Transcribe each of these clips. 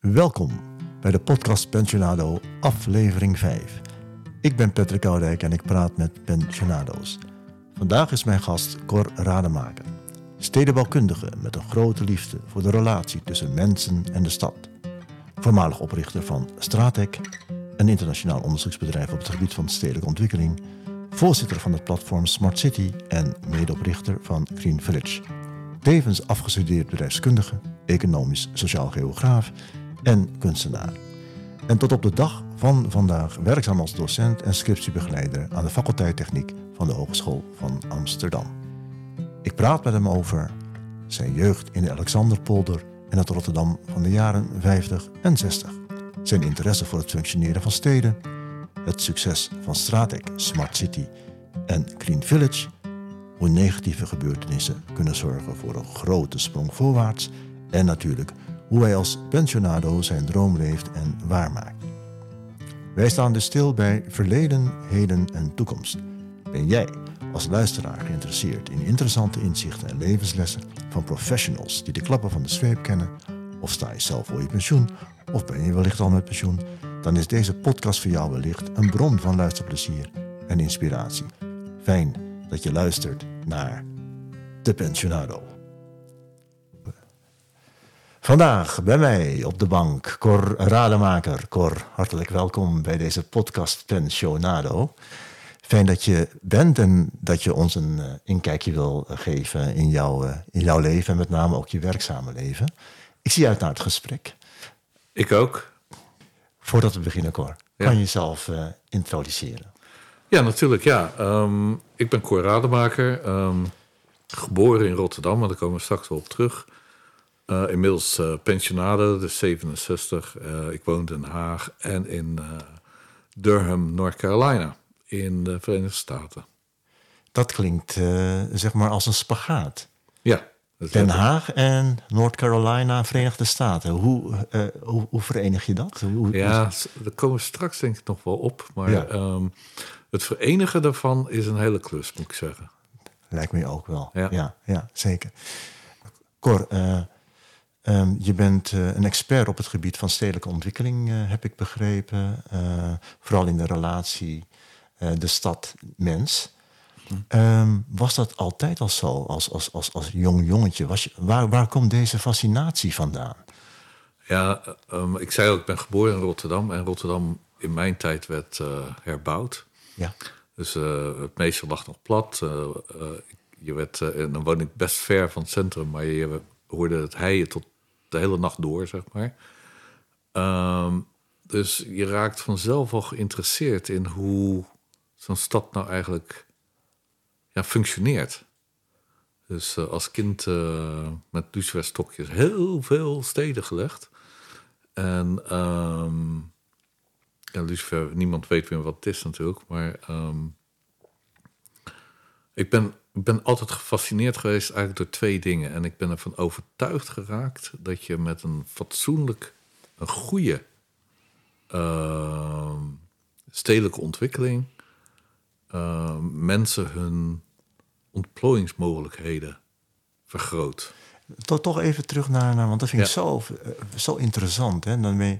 Welkom bij de podcast Pensionado, aflevering 5. Ik ben Patrick Oudijk en ik praat met pensionado's. Vandaag is mijn gast Cor Rademaker, stedenbouwkundige met een grote liefde voor de relatie tussen mensen en de stad. Voormalig oprichter van Stratec, een internationaal onderzoeksbedrijf op het gebied van stedelijke ontwikkeling, voorzitter van het platform Smart City en medeoprichter van Green Village. Tevens afgestudeerd bedrijfskundige, economisch sociaal geograaf en kunstenaar. En tot op de dag van vandaag werkzaam als docent en scriptiebegeleider aan de faculteit Techniek van de Hogeschool van Amsterdam. Ik praat met hem over zijn jeugd in de Alexanderpolder en het Rotterdam van de jaren 50 en 60. Zijn interesse voor het functioneren van steden, het succes van Stratec, Smart City en Green Village, hoe negatieve gebeurtenissen kunnen zorgen voor een grote sprong voorwaarts en natuurlijk hoe hij als pensionado zijn droom leeft en waarmaakt. Wij staan dus stil bij verleden, heden en toekomst. Ben jij als luisteraar geïnteresseerd in interessante inzichten en levenslessen van professionals die de klappen van de zweep kennen? Of sta je zelf voor je pensioen? Of ben je wellicht al met pensioen? Dan is deze podcast voor jou wellicht een bron van luisterplezier en inspiratie. Fijn dat je luistert naar De Pensionado. Vandaag bij mij op de bank Cor Rademaker. Cor, hartelijk welkom bij deze podcast Pensionado. Fijn dat je bent en dat je ons een uh, inkijkje wil geven in, jouw uh, in jouw leven en met name ook je werkzame leven. Ik zie uit naar het gesprek. Ik ook. Voordat we beginnen, Cor, ja. kan je jezelf uh, introduceren? Ja, natuurlijk. Ja. Um, ik ben Cor Rademaker, um, geboren in Rotterdam, maar daar komen we straks wel op terug. Uh, inmiddels uh, pensionade, dus 67. Uh, ik woon in Den Haag en in Durham, North Carolina, in de Verenigde Staten. Dat klinkt zeg maar als een spagaat. Ja. Den Haag en North Carolina, Verenigde Staten. Hoe, hoe, hoe, verenig je dat? Hoe, ja, daar komen we straks denk ik nog wel op. Maar ja. um, het verenigen daarvan is een hele klus, moet ik zeggen. Lijkt me ook wel. Ja, ja, ja zeker. Cor, Um, je bent uh, een expert op het gebied van stedelijke ontwikkeling, uh, heb ik begrepen. Uh, vooral in de relatie de stad-mens. Um, was dat altijd al zo, als, als, als, als jong jongetje? Was je, waar, waar komt deze fascinatie vandaan? Ja, um, ik zei al, ik ben geboren in Rotterdam. En Rotterdam in mijn tijd werd herbouwd. Ja. Dus het meeste lag nog plat. je werd, en dan woon ik best ver van het centrum, maar je hoorde het heien tot de hele nacht door, zeg maar. Um, dus je raakt vanzelf al geïnteresseerd in hoe zo'n stad nou eigenlijk ja, functioneert. Dus uh, als kind uh, met luciferstokjes heel veel steden gelegd. En um, lucifer, niemand weet meer wat het is natuurlijk. Maar um, ik ben ik ben altijd gefascineerd geweest eigenlijk door twee dingen. En ik ben ervan overtuigd geraakt dat je met een fatsoenlijk, een goede uh, stedelijke ontwikkeling uh, mensen hun ontplooiingsmogelijkheden vergroot. Toch, toch even terug naar, want dat vind ik ja. zo, zo interessant. Hè? Dan ben je,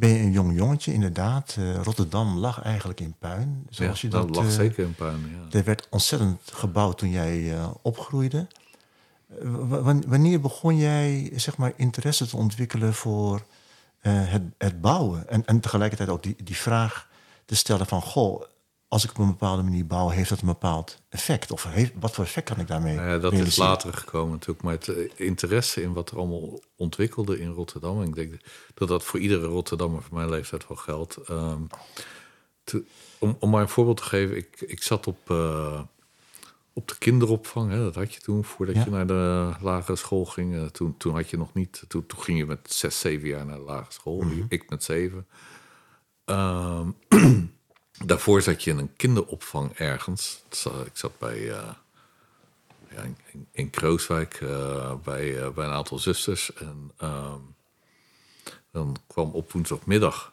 ben je een jong jongetje, inderdaad. Uh, Rotterdam lag eigenlijk in puin. Zoals ja, je dat, dat lag uh, zeker in puin, ja. Er werd ontzettend gebouwd toen jij uh, opgroeide. wanneer begon jij zeg maar, interesse te ontwikkelen voor het, het, bouwen? En, en tegelijkertijd ook die, die vraag te stellen van... goh, als ik op een bepaalde manier bouw, heeft dat een bepaald effect? Of heeft, wat voor effect kan ik daarmee ja, Dat is later gekomen natuurlijk. Maar het interesse in wat er allemaal ontwikkelde in Rotterdam... en ik denk dat dat voor iedere Rotterdammer van mijn leeftijd wel geldt. Um, te, om, om maar een voorbeeld te geven, ik, ik zat op, uh, op de kinderopvang. Hè, dat had je toen, voordat ja. je naar de lagere school ging. Uh, toen, toen had je nog niet... Toen, toen ging je met zes, zeven jaar naar de lagere school. Mm -hmm. Ik met zeven. Um, Daarvoor zat je in een kinderopvang ergens. Ik zat bij, uh, ja, in, in, Krooswijk uh, bij, uh, bij een aantal zusters. En dan kwam op woensdagmiddag,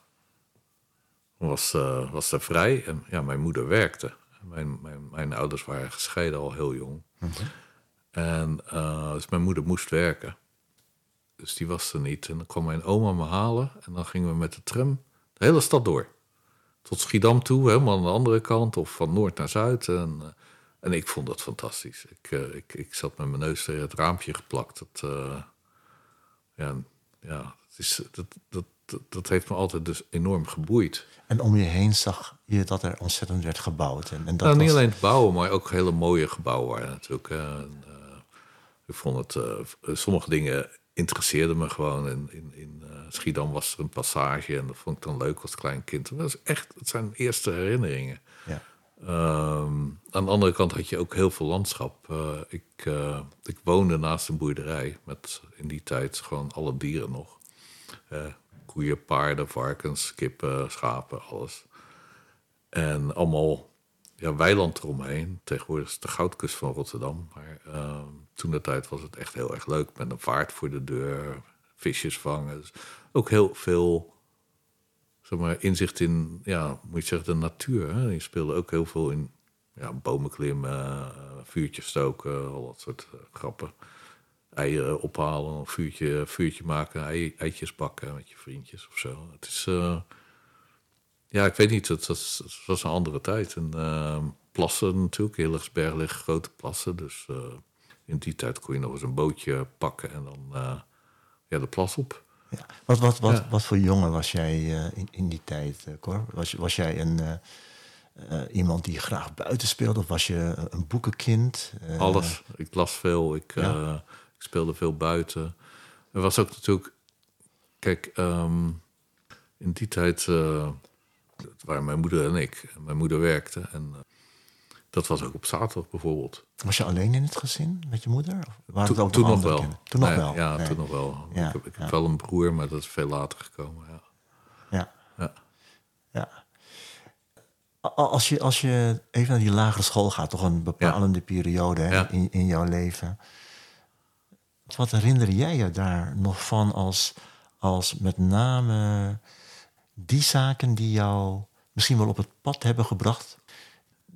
was, was er vrij. En ja, mijn moeder werkte. Mijn, mijn, mijn ouders waren gescheiden al heel jong. Mhm. En dus mijn moeder moest werken. Dus die was er niet. En dan kwam mijn oma me halen. En dan gingen we met de tram de hele stad door. Tot Schiedam toe, helemaal aan de andere kant. Of van noord naar zuid. En, eh, en ik vond dat fantastisch. Ik, eh, ik, ik zat met mijn neus tegen het raampje geplakt. Dat, eh, ja, ja is, dat, dat, dat, dat heeft me altijd dus enorm geboeid. En om je heen zag je dat er ontzettend werd gebouwd. En, en dat Nou, niet was- alleen het bouwen, maar ook hele mooie gebouwen waren natuurlijk. En, ik vond het, sommige dingen interesseerden me gewoon. In, in, in Schiedam was er een passage en dat vond ik dan leuk als klein kind. Dat is echt, het zijn eerste herinneringen. Ja. Ehm, aan de andere kant had je ook heel veel landschap. Eh, ik, eh, ik woonde naast een boerderij met in die tijd gewoon alle dieren nog. Eh, koeien, paarden, varkens, kippen, schapen, alles. En allemaal ja, weiland eromheen. Tegenwoordig is het de goudkust van Rotterdam. Maar ehm, toen de tijd was het echt heel erg leuk. Met een vaart voor de deur, visjes vangen. Ook heel veel zeg maar, inzicht in, ja, moet je zeggen, de natuur. Hè? Je speelde ook heel veel in ja, bomen klimmen, eh, vuurtjes stoken, al dat soort eh, grappen. Eieren ophalen, een vuurtje, vuurtje maken, ei, eitjes bakken met je vriendjes of zo. Het is, eh, ja, ik weet niet, het, was- was een andere tijd. En plassen natuurlijk, Hillersberg liggen grote plassen. Dus in die tijd kon je nog eens een bootje pakken en dan ja, de plas op. Ja. Wat, wat, wat, Ja. wat voor jongen was jij eh, in, in die tijd, Cor? Was, was jij een, eh, iemand die graag buiten speelde? Of was je een boekenkind? Alles. Ik las veel, ik, Ja. ik speelde veel buiten. Er was ook natuurlijk... Kijk, ehm, in die tijd uh, waren mijn moeder en ik. Mijn moeder werkte en uh, dat was ook op zaterdag bijvoorbeeld. Was je alleen in het gezin met je moeder? Of waren Toen, ook toen nog wel. Toen nog Nee, wel? Ja, Nee. toen nog wel. Ja, ik heb, ik heb wel een broer, maar dat is veel later gekomen. Ja. Ja. Ja. Als je, als je even naar die lagere school gaat, toch een bepalende periode hè, in, in jouw leven. Wat herinner jij je daar nog van als, als met name die zaken die jou misschien wel op het pad hebben gebracht,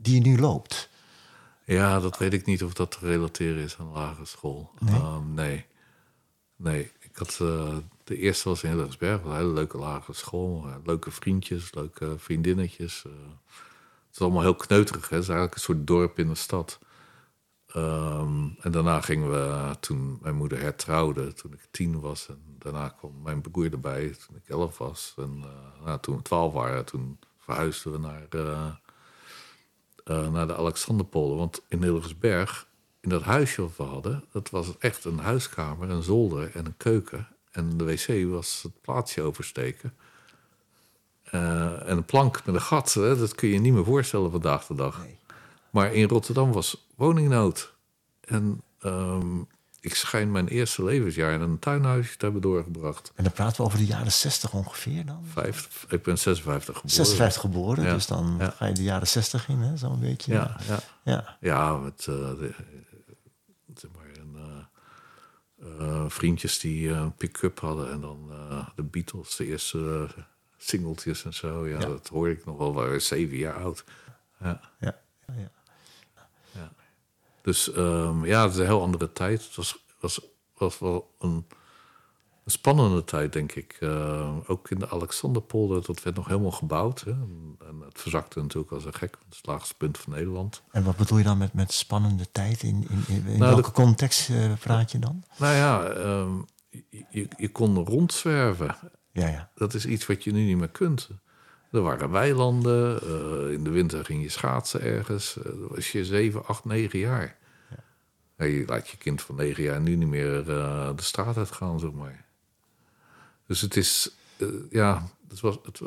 die je nu loopt? Ja, dat weet ik niet of dat te relateren is aan lagere school. Nee? Ehm, nee. nee. Ik had, eh, de eerste was in Hillegersberg, een hele leuke lagere school. eh, leuke vriendjes, leuke vriendinnetjes. eh. het is allemaal heel kneuterig. Hè? Het is eigenlijk een soort dorp in de stad. Ehm, en daarna gingen we, toen mijn moeder hertrouwde, toen ik tien was. En daarna kwam mijn broer erbij toen ik elf was. En nou, toen we twaalf waren, toen verhuisden we naar... eh, naar de Alexanderpolder. Want in Hillegersberg, in dat huisje wat we hadden... dat was echt een huiskamer, een zolder en een keuken. En de wc was het plaatsje oversteken. Eh, en een plank met een gat, hè, dat kun je niet meer voorstellen vandaag de dag. Nee. Maar in Rotterdam was woningnood. En ehm, ik schijn mijn eerste levensjaar in een tuinhuisje te hebben doorgebracht. En dan praten we over de jaren 60 ongeveer dan? Vijf, ik ben 56 geboren. 56 geboren, Ja, dus dan ja. ga je de jaren 60 in, hè, zo'n beetje. Ja, ja. ja. Ja, met eh, de, zeg maar een, eh, eh, vriendjes die eh, een pick-up hadden en dan eh, de Beatles, de eerste eh, singeltjes en zo. Ja, dat hoorde ik nog wel. We waren zeven jaar oud. Ja, ja, ja. Dus ehm, ja, het is een heel andere tijd. Het was, was, was wel een, een spannende tijd, denk ik. Eh, ook in de Alexanderpolder, dat werd nog helemaal gebouwd. Hè. En, het verzakte natuurlijk als een gek. Het is het laagste punt van Nederland. En wat bedoel je dan met, met spannende tijd? In, in, in, in Nou, welke de- context eh, praat je dan? Nou ja, ehm, je, je, je kon rondzwerven. Ja, ja. Dat is iets wat je nu niet meer kunt. Er waren weilanden. eh, in de winter ging je schaatsen ergens. Dan was je zeven, acht, negen jaar. Ja, je laat je kind van negen jaar nu niet meer eh, de straat uitgaan, zeg maar. Dus het is, ja, het was, het,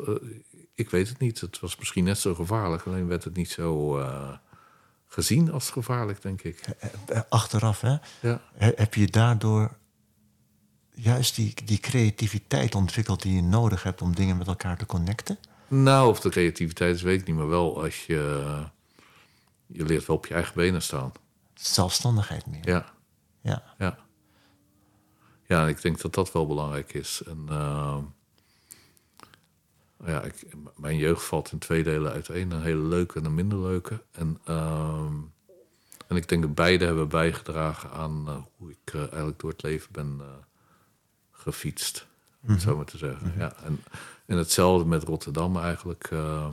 ik weet het niet. Het was misschien net zo gevaarlijk, alleen werd het niet zo gezien als gevaarlijk, denk ik. Achteraf, hè, Ja. he- heb je daardoor juist die, die creativiteit ontwikkeld die je nodig hebt om dingen met elkaar te connecten? Nou, of de creativiteit is, weet ik niet, maar wel als je. Je leert wel op je eigen benen staan. Zelfstandigheid meer. Ja, Ja. ja. Ja, ik denk dat dat wel belangrijk is. En ehm, ja, ik, mijn jeugd valt in twee delen uiteen: een hele leuke en een minder leuke. En, ehm, en ik denk dat beide hebben bijgedragen aan eh, hoe ik eh, eigenlijk door het leven ben gefietst. Om het zo maar te zeggen. Ja, en, en hetzelfde met Rotterdam eigenlijk. eh,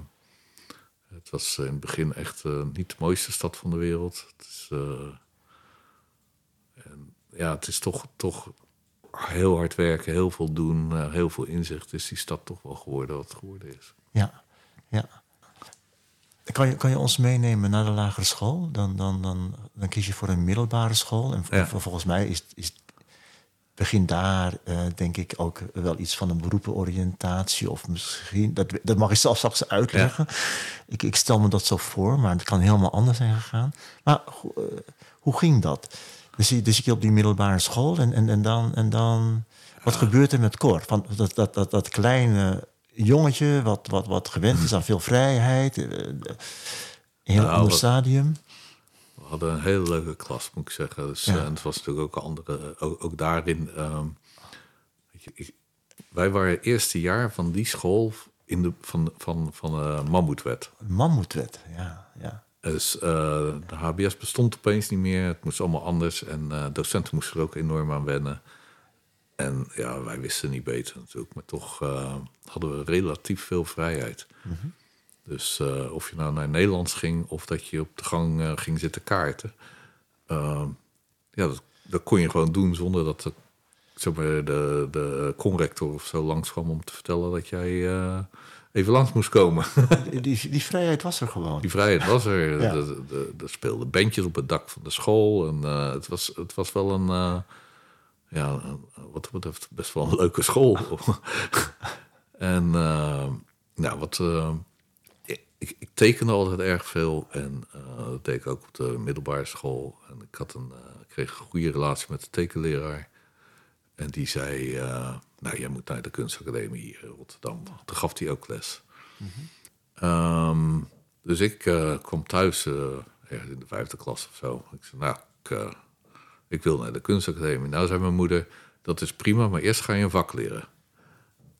het was in het begin echt eh, niet de mooiste stad van de wereld. Het is, eh, en, ja, het is toch, toch heel hard werken, heel veel doen, heel veel inzicht. Is die stad toch wel geworden wat het geworden is. Ja, ja. Kan je, kan je ons meenemen naar de lagere school? Dan, dan, dan, dan kies je voor een middelbare school. En Ja. volgens mij is, is begin daar, eh, denk ik, ook wel iets van een beroepenoriëntatie. Of misschien, dat, dat mag je zelf straks uitleggen. Ik, ik stel me dat zo voor, maar het kan helemaal anders zijn gegaan. Maar eh, hoe ging dat? Dus dus je op die middelbare school en, en, en dan... En dan wat gebeurt er met Cor? Van dat, dat, dat, dat kleine jongetje wat, wat, wat gewend is aan veel vrijheid. eh, Een heel Nou, ander stadium. Hadden een hele leuke klas, moet ik zeggen. Dus, Ja. eh, en het was natuurlijk ook andere, ook, ook daarin. ehm, weet je, ik- wij waren het eerste jaar van die school in de, van, van, van eh Mammoetwet. Mammoetwet, ja. ja. Dus eh, de HBS bestond opeens niet meer. Het moest allemaal anders. En docenten moesten er ook enorm aan wennen. En ja, wij wisten niet beter natuurlijk. Maar toch hadden we relatief veel vrijheid. Dus eh, of je nou naar Nederlands ging... of dat je op de gang eh, ging zitten kaarten... eh, ja, dat, dat kon je gewoon doen zonder dat de, zeg maar, de, de conrector of zo langskwam... om te vertellen dat jij eh, even langs moest komen. Die, die, die vrijheid was er gewoon. Die vrijheid was er. Ja. Er- speelden bandjes op het dak van de school. En het, was, het was wel een, ja, wat dat betreft best wel een leuke school. en nou, wat, ik, ik tekende altijd erg veel. En eh, dat deed ik ook op de middelbare school. En ik, had een, eh, kreeg een goede relatie met de tekenleraar. En die zei, eh, nou, jij moet naar de kunstacademie hier in Rotterdam. Toen gaf hij ook les. Ehm, dus ik kwam thuis ergens in de vijfde klas of zo. Ik zei, nou, ik, ik wil naar de kunstacademie. Nou, zei mijn moeder, dat is prima, maar eerst ga je een vak leren.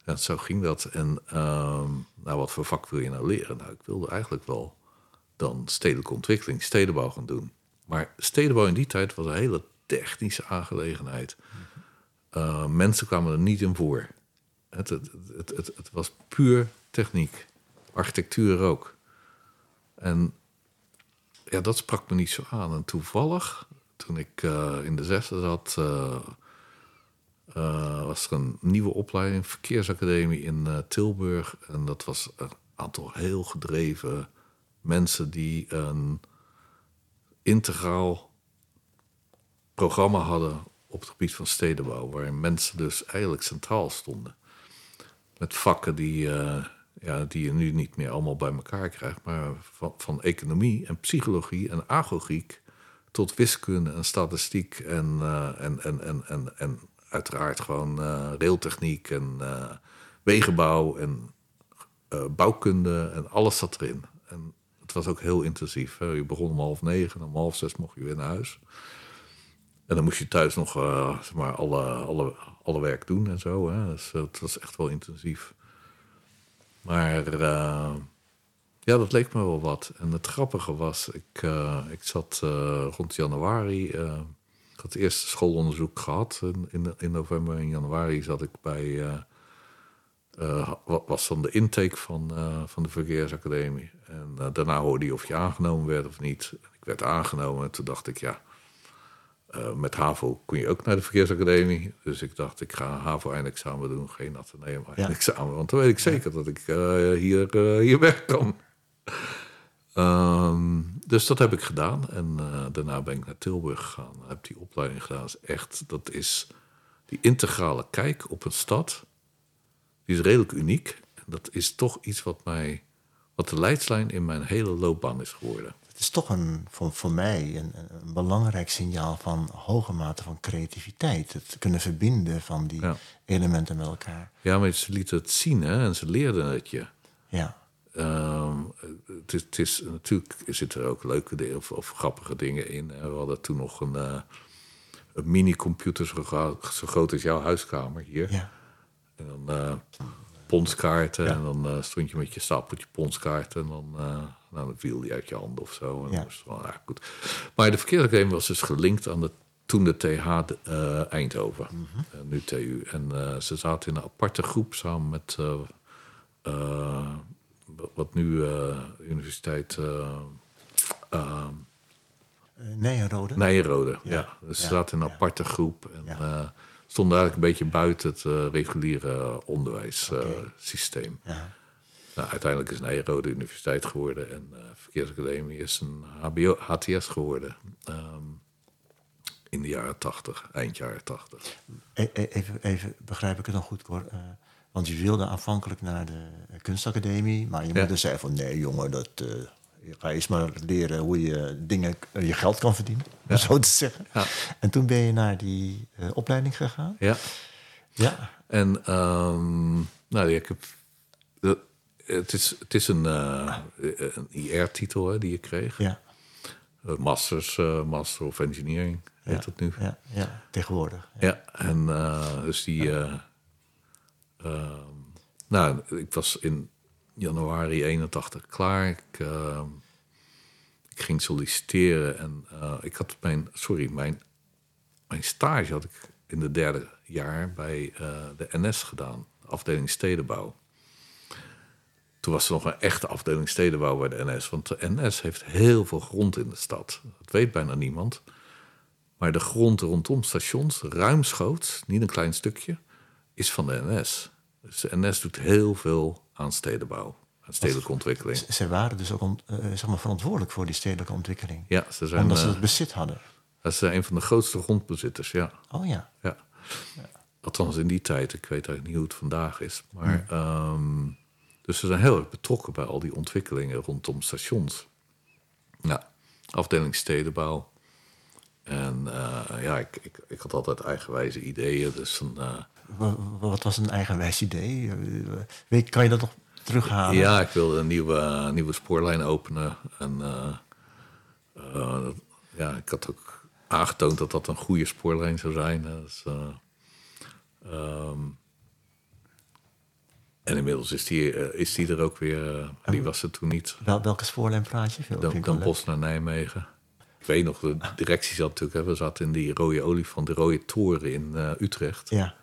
En zo ging dat. En ehm, nou, wat voor vak wil je nou leren? Nou, ik wilde eigenlijk wel dan stedelijke ontwikkeling, stedenbouw gaan doen. Maar stedenbouw in die tijd was een hele technische aangelegenheid. Eh, mensen kwamen er niet in voor. Het, het, het, het, het was puur techniek. Architectuur ook. En ja, dat sprak me niet zo aan. En toevallig, toen ik eh, in de zesde zat, eh, eh, was er een nieuwe opleiding, verkeersacademie in eh, Tilburg. En dat was een aantal heel gedreven mensen die een integraal programma hadden op het gebied van stedenbouw, waarin mensen dus eigenlijk centraal stonden. Met vakken die, eh, ja, die je nu niet meer allemaal bij elkaar krijgt, maar van, economie en psychologie en agogiek tot wiskunde en statistiek en, en, en, en, en uiteraard gewoon eh, railtechniek en eh, wegenbouw en eh, bouwkunde en alles zat erin. En het was ook heel intensief. Je begon om half negen en om half zes mocht je weer naar huis. En dan moest je thuis nog zeg maar alle, alle, alle werk doen en zo. Hè. Dus het was echt wel intensief. Maar ja, dat leek me wel wat. En het grappige was, ik, ik zat rond januari. Had het eerste schoolonderzoek gehad. In, in, in november en januari zat ik bij. wat was dan de intake van, eh, van de verkeersacademie. En daarna hoorde je of je aangenomen werd of niet. Ik werd aangenomen en toen dacht ik, ja, met HAVO kon je ook naar de verkeersacademie. Dus ik dacht, ik ga HAVO-eindexamen doen, geen Atheneum-eindexamen. Want dan weet ik zeker dat ik hier, hier weg kan. Ehm, dus dat heb ik gedaan. En eh, daarna ben ik naar Tilburg gegaan. Heb die opleiding gedaan. Dat is echt, dat is die integrale kijk op een stad. Die is redelijk uniek. En dat is toch iets wat mij, wat de leidslijn in mijn hele loopbaan is geworden. Het is toch een, voor, voor mij een, een belangrijk signaal van hoge mate van creativiteit. Het kunnen verbinden van die Ja. elementen met elkaar. Ja, maar ze lieten het zien hè, en ze leerden het je. Ja, Ehm, het, is, het is natuurlijk zitten er ook leuke dingen of, of grappige dingen in. We hadden toen nog een, eh, een mini-computer zo, zo groot als jouw huiskamer hier. ja. En dan eh ponskaarten. Ja. En dan eh, stond je met je stapeltje ponskaarten. En dan, nou, dan viel die uit je handen of zo. En Ja. was goed. Maar de verkeersacademie was dus gelinkt aan de toen de TH uh, Eindhoven, uh, nu TU. En uh, ze zaten in een aparte groep samen met wat nu Universiteit. Nijenrode? Nijenrode, ja. ja. Dus ze zaten in een aparte groep. En ja. stonden eigenlijk een beetje buiten het reguliere onderwijssysteem. Okay. Nou, uiteindelijk is Nijenrode universiteit geworden en uh, Verkeersacademie is een HBO, HTS geworden. Um, in de jaren 80, eind jaren 80. E, e even, even begrijp ik het nog goed, Cor? Want je wilde aanvankelijk naar de kunstacademie, maar je moeder zei van nee jongen, dat, uh, ga eens maar leren hoe je dingen, je geld kan verdienen, ja. zo te zeggen. Ja. En toen ben je naar die uh, opleiding gegaan. Ja. Ja. En um, nou, ik heb het is, het is een, een IR-titel die je kreeg. Ja. Masters, Master of Engineering heet ja, dat nu. Ja, ja tegenwoordig. Ja, ja en dus die... nou, ik was in januari 81 klaar. Ik, ik ging solliciteren en ik had mijn... Sorry, mijn, mijn stage had ik in de derde jaar bij de NS gedaan. Afdeling Stedenbouw. Toen was er nog een echte afdeling stedenbouw bij de NS. Want de NS heeft heel veel grond in de stad. Dat weet bijna niemand. Maar de grond rondom stations, ruimschoots, niet een klein stukje, is van de NS. Dus de NS doet heel veel aan stedenbouw, aan stedelijke ontwikkeling. Ze waren dus ook uh, zeg maar verantwoordelijk voor die stedelijke ontwikkeling. Ja, ze zijn. Omdat ze het bezit hadden. Dat zijn een van de grootste grondbezitters, ja. Oh ja. ja. ja. Althans in die tijd. Ik weet eigenlijk niet hoe het vandaag is. Maar. Hmm. Um, dus ze zijn heel erg betrokken bij al die ontwikkelingen rondom stations. Nou, afdeling stedenbouw. En uh, ja, ik, ik, ik, had altijd eigenwijze ideeën. Dus een, uh, wat was een eigenwijs idee? Weet, kan je dat nog terughalen? Ja, ik wilde een nieuwe, nieuwe spoorlijn openen. En uh, ja, ik had ook aangetoond dat dat een goede spoorlijn zou zijn. Dus, um, en inmiddels is die, uh, is die er ook weer. Uh, die was er toen niet. Wel, welke spoorlijn praat je? Dan, dan Bos naar Nijmegen. Ik weet nog, de directie zat natuurlijk... Hè, we zaten in die rode olifant, de rode toren in uh, Utrecht. Ja.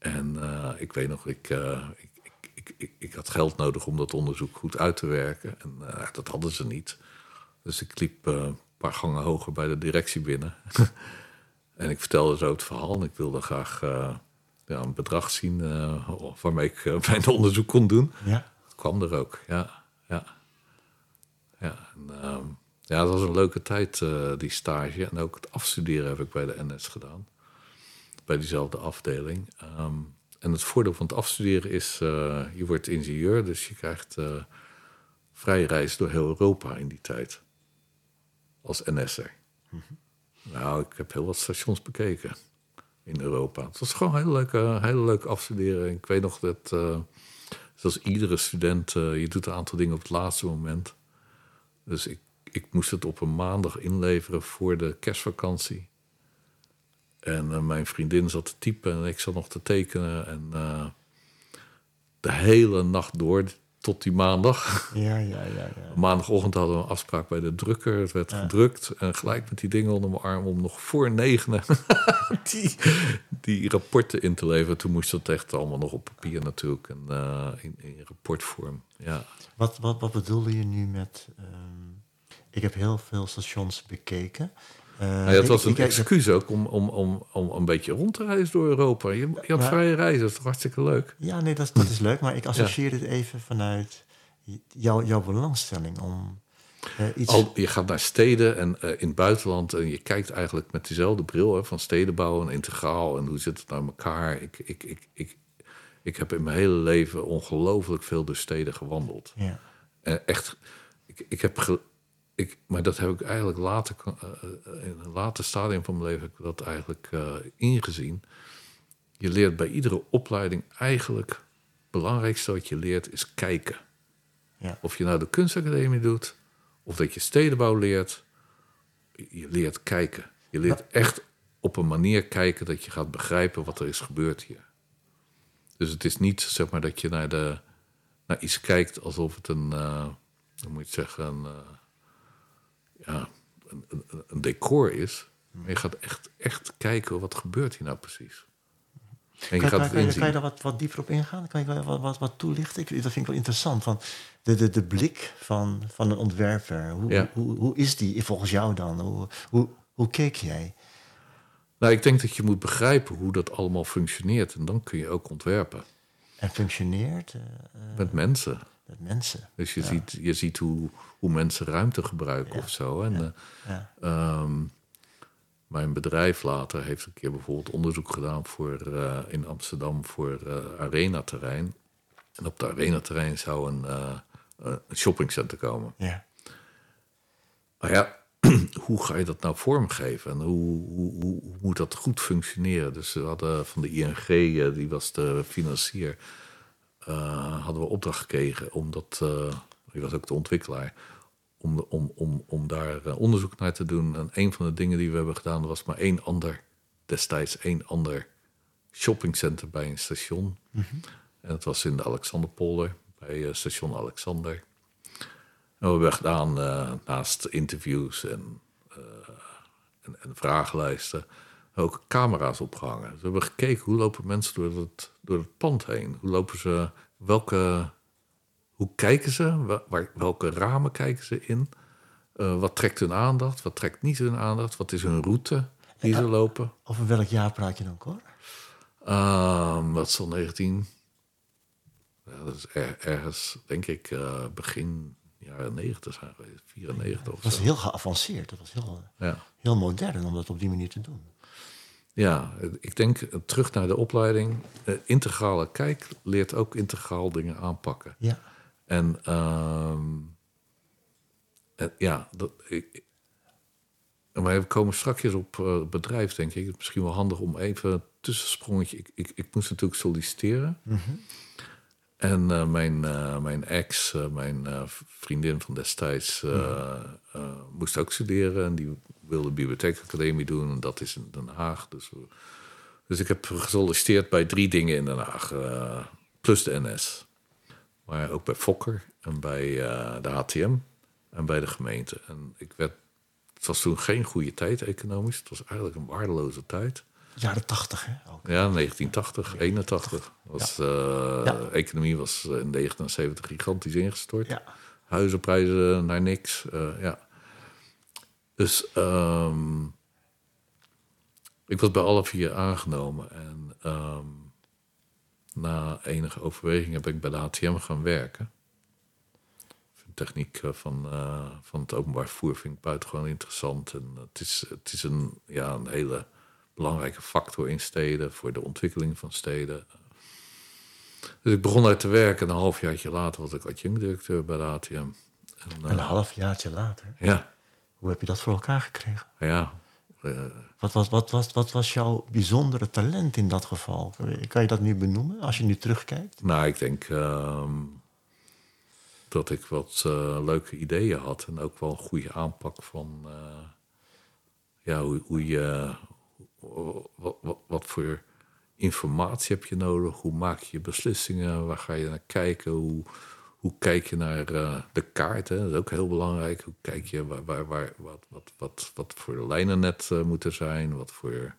En ik weet nog, ik, ik, ik, ik, ik, had geld nodig om dat onderzoek goed uit te werken. En dat hadden ze niet. Dus ik liep een paar gangen hoger bij de directie binnen. en ik vertelde zo het verhaal. En ik wilde graag ja, een bedrag zien waarmee ik mijn onderzoek kon doen. Ja. Dat kwam er ook, ja. Ja, ja, en, uh, ja dat was een leuke tijd, die stage. En ook het afstuderen heb ik bij de NS gedaan. Bij diezelfde afdeling. Um, en het voordeel van het afstuderen is, je wordt ingenieur, dus je krijgt vrije reis door heel Europa in die tijd. Als NS'er. Mm -hmm. Nou, ik heb heel wat stations bekeken in Europa. Het was gewoon heel leuk, uh, heel leuk afstuderen. Ik weet nog dat, uh, zoals iedere student, uh, je doet een aantal dingen op het laatste moment. Dus ik, ik moest het op een maandag inleveren voor de kerstvakantie. En mijn vriendin zat te typen en ik zat nog te tekenen. En de hele nacht door tot die maandag. Ja, ja, ja, ja. Maandagochtend hadden we een afspraak bij de drukker. Het werd gedrukt. En gelijk met die dingen onder mijn arm om nog voor negenen die, die rapporten in te leveren. Toen moest dat echt allemaal nog op papier natuurlijk. En uh, in, in, rapportvorm. Ja. Wat, wat, wat bedoelde je nu met... Um, ik heb heel veel stations bekeken. Uh, nou ja, het was een excuus ook om, om, om, om een beetje rond te reizen door Europa. Je, je had vrije reizen, dat is toch hartstikke leuk? Ja, nee, dat, dat is leuk. Maar ik associeer het even vanuit jou, jouw belangstelling om uh, iets... Al, je gaat naar steden en uh, in het buitenland... en je kijkt eigenlijk met dezelfde bril hè, van stedenbouw en integraal... en hoe zit het naar elkaar. Ik, ik, ik, ik, ik heb in mijn hele leven ongelooflijk veel door steden gewandeld. Ja. Echt, ik, ik heb ik, maar dat heb ik eigenlijk later, uh, in een later stadium van mijn leven heb ik dat eigenlijk uh, ingezien. Je leert bij iedere opleiding eigenlijk, het belangrijkste wat je leert is kijken. Ja. Of je nou de kunstacademie doet, of dat je stedenbouw leert, je leert kijken. Je leert echt op een manier kijken dat je gaat begrijpen wat er is gebeurd hier. Dus het is niet zeg maar dat je naar, de, naar iets kijkt alsof het een, uh, hoe moet je het zeggen, een, ja, een, een, decor is. Maar je gaat echt, echt kijken wat gebeurt hier nou precies. En Kan, je kan, gaat kan, inzien. kan je daar wat, wat dieper op ingaan? Kan je wat, wat, wat, toelichten? Ik, dat vind ik wel interessant. Van de, de, de blik van, van een ontwerper. Hoe, Ja. hoe, hoe is die volgens jou dan? Hoe, hoe, hoe keek jij? Nou, ik denk dat je moet begrijpen hoe dat allemaal functioneert. En dan kun je ook ontwerpen. En functioneert eh, eh, Met mensen. Met mensen. Dus je ziet, je ziet hoe, hoe mensen ruimte gebruiken of zo. En, eh, Ja. Ehm, mijn bedrijf later heeft een keer bijvoorbeeld onderzoek gedaan voor, eh, in Amsterdam voor eh arenaterrein. En op het arenaterrein zou een, eh, een shoppingcenter komen. Ja. Maar ja, hoe ga je dat nou vormgeven? En hoe, hoe, hoe, hoe moet dat goed functioneren? Dus we hadden van de ING, eh, die was de financier, eh, hadden we opdracht gekregen om dat, eh, die was ook de ontwikkelaar, om, de- om, om, om daar eh, onderzoek naar te doen. En een van de dingen die we hebben gedaan, was maar één ander, destijds één ander shoppingcenter bij een station. En dat was in de Alexanderpolder, bij eh, station Alexander. En we hebben gedaan eh, naast interviews en, eh, en, en vragenlijsten ook camera's opgehangen. We hebben gekeken hoe lopen mensen door het, door het pand heen. Hoe lopen ze, welke, hoe kijken ze, Wa- waar, welke ramen kijken ze in. Eh, wat trekt hun aandacht, wat trekt niet hun aandacht, wat is hun route die ze lopen. Over welk jaar praat je dan, Cor? Ehm wat zal 19... Ja, dat is er- ergens, denk ik, eh, begin jaren 90 zijn geweest. 94 Dat of was zo. heel geavanceerd. Dat was heel, Ja. heel modern om dat op die manier te doen. Ja, ik denk eh, terug naar de opleiding. Eh, integrale kijk leert ook integraal dingen aanpakken. Ja. En ehm, eh, ja, dat, ik, maar we komen straks op het bedrijf, denk ik. Het is misschien wel handig om even een tussensprongetje. Ik, ik, ik moest natuurlijk solliciteren. En eh, mijn, eh, mijn ex, eh, mijn vriendin van destijds, eh, moest ook studeren. En die wilde bibliotheekacademie doen. En dat is in Den Haag. Dus, dus ik heb gesolliciteerd bij drie dingen in Den Haag. plus de NS. Maar ook bij Fokker en bij de HTM en bij de gemeente. En ik werd, het was toen geen goede tijd economisch. Het was eigenlijk een waardeloze tijd. Jaren tachtig, hè? Ook. Ja, 1980, 81. Was, eh, Ja. Economie was in 79 gigantisch ingestort. Ja. Huizenprijzen naar niks. eh, ja. Dus ehm, ik was bij alle vier aangenomen. En ehm, na enige overweging heb ik bij de HTM gaan werken. De techniek eh, van, eh, van het openbaar vervoer vind ik buitengewoon interessant. En het is, het is een, ja, een hele belangrijke factor in steden voor de ontwikkeling van steden. Dus ik begon daar te werken en een halfjaartje later was ik adjunct-directeur bij de HTM. En, eh, Een half jaartje later. ja, Hoe heb je dat voor elkaar gekregen? ja. eh, Wat was, wat, was, wat was jouw bijzondere talent in dat geval? Kan je dat nu benoemen als je nu terugkijkt? nou, ik denk ehm, dat ik wat eh, leuke ideeën had en ook wel een goede aanpak van ja, hoe, hoe je, wat, wat, wat voor informatie heb je nodig, hoe maak je beslissingen, waar ga je naar kijken, hoe, hoe kijk je naar eh, de kaart, dat is ook heel belangrijk. Hoe kijk je waar, waar, waar, wat, wat, wat, wat voor lijnen net eh, moeten zijn, wat voor,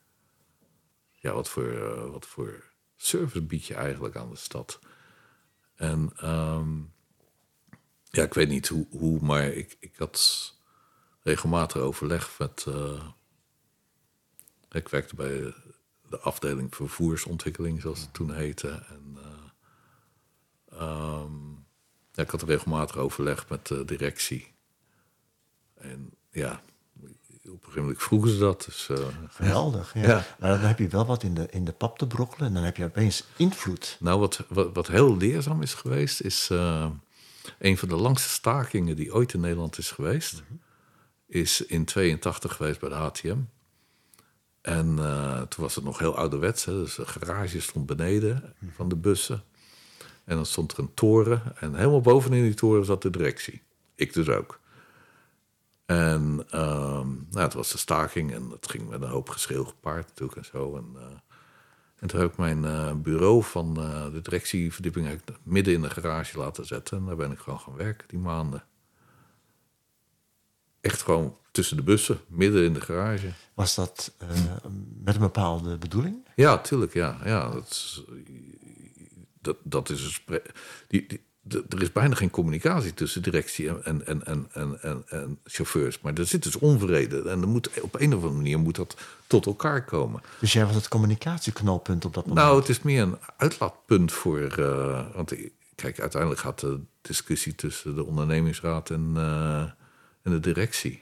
ja, wat, voor, eh, wat voor service bied je eigenlijk aan de stad. En ehm, ja, ik weet niet hoe, hoe maar ik, ik had regelmatig overleg met. Ik werkte bij de afdeling vervoersontwikkeling, zoals het toen heette. En eh, ehm, ja, ik had regelmatig overleg met de directie. En ja, op een gegeven moment vroegen ze dat. Dus, eh, Geweldig. Ja. Ja. Maar dan heb je wel wat in de, in de pap te brokkelen en dan heb je opeens invloed. Nou, wat, wat, wat heel leerzaam is geweest, is eh, een van de langste stakingen die ooit in Nederland is geweest. Is in 82 geweest bij de HTM. En eh, toen was het nog heel ouderwets. Hè, dus de garage stond beneden van de bussen. En dan stond er een toren. En helemaal bovenin die toren zat de directie. Ik dus ook. En ehm, nou, het was de staking en dat ging met een hoop geschreeuw gepaard natuurlijk en zo. En, eh, en toen heb ik mijn eh, bureau van de directieverdieping midden in de garage laten zetten. En daar ben ik gewoon gaan werken die maanden. echt gewoon tussen de bussen, midden in de garage. Was dat uh, met een bepaalde bedoeling? Ja, tuurlijk, ja. ja dat, is, dat, dat is een die, die, er is bijna geen communicatie tussen directie en, en, en, en, en, en chauffeurs. Maar er zit dus onvrede. En er moet, op een of andere manier moet dat tot elkaar komen. Dus jij was het communicatieknooppunt op dat moment? Nou, het is meer een uitlaatpunt voor. Uh, want kijk, uiteindelijk gaat de discussie tussen de ondernemingsraad en, uh, en de directie.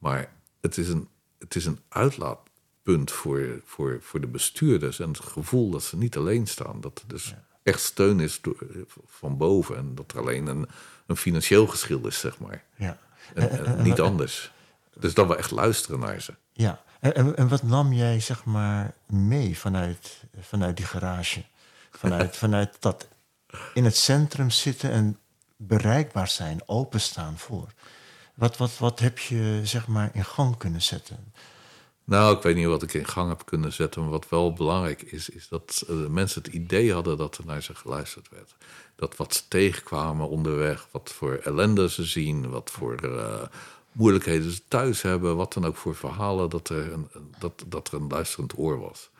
Maar het is een, het is een uitlaatpunt voor, voor, voor de bestuurders en het gevoel dat ze niet alleen staan. Dat er dus echt steun is door, van boven en dat er alleen een, een financieel geschil is, zeg maar. Ja. En, niet anders. Dus dat we echt luisteren naar ze. Ja, en, en wat nam jij zeg maar mee vanuit, vanuit die garage? Vanuit, vanuit dat in het centrum zitten en bereikbaar zijn, openstaan voor. Wat, wat, wat heb je zeg maar in gang kunnen zetten? Nou, ik weet niet wat ik in gang heb kunnen zetten. Maar wat wel belangrijk is, is dat uh, mensen het idee hadden dat er naar ze geluisterd werd. Dat wat ze tegenkwamen onderweg, wat voor ellende ze zien, wat voor uh, moeilijkheden ze thuis hebben, wat dan ook voor verhalen, dat er een, dat, dat er een luisterend oor was.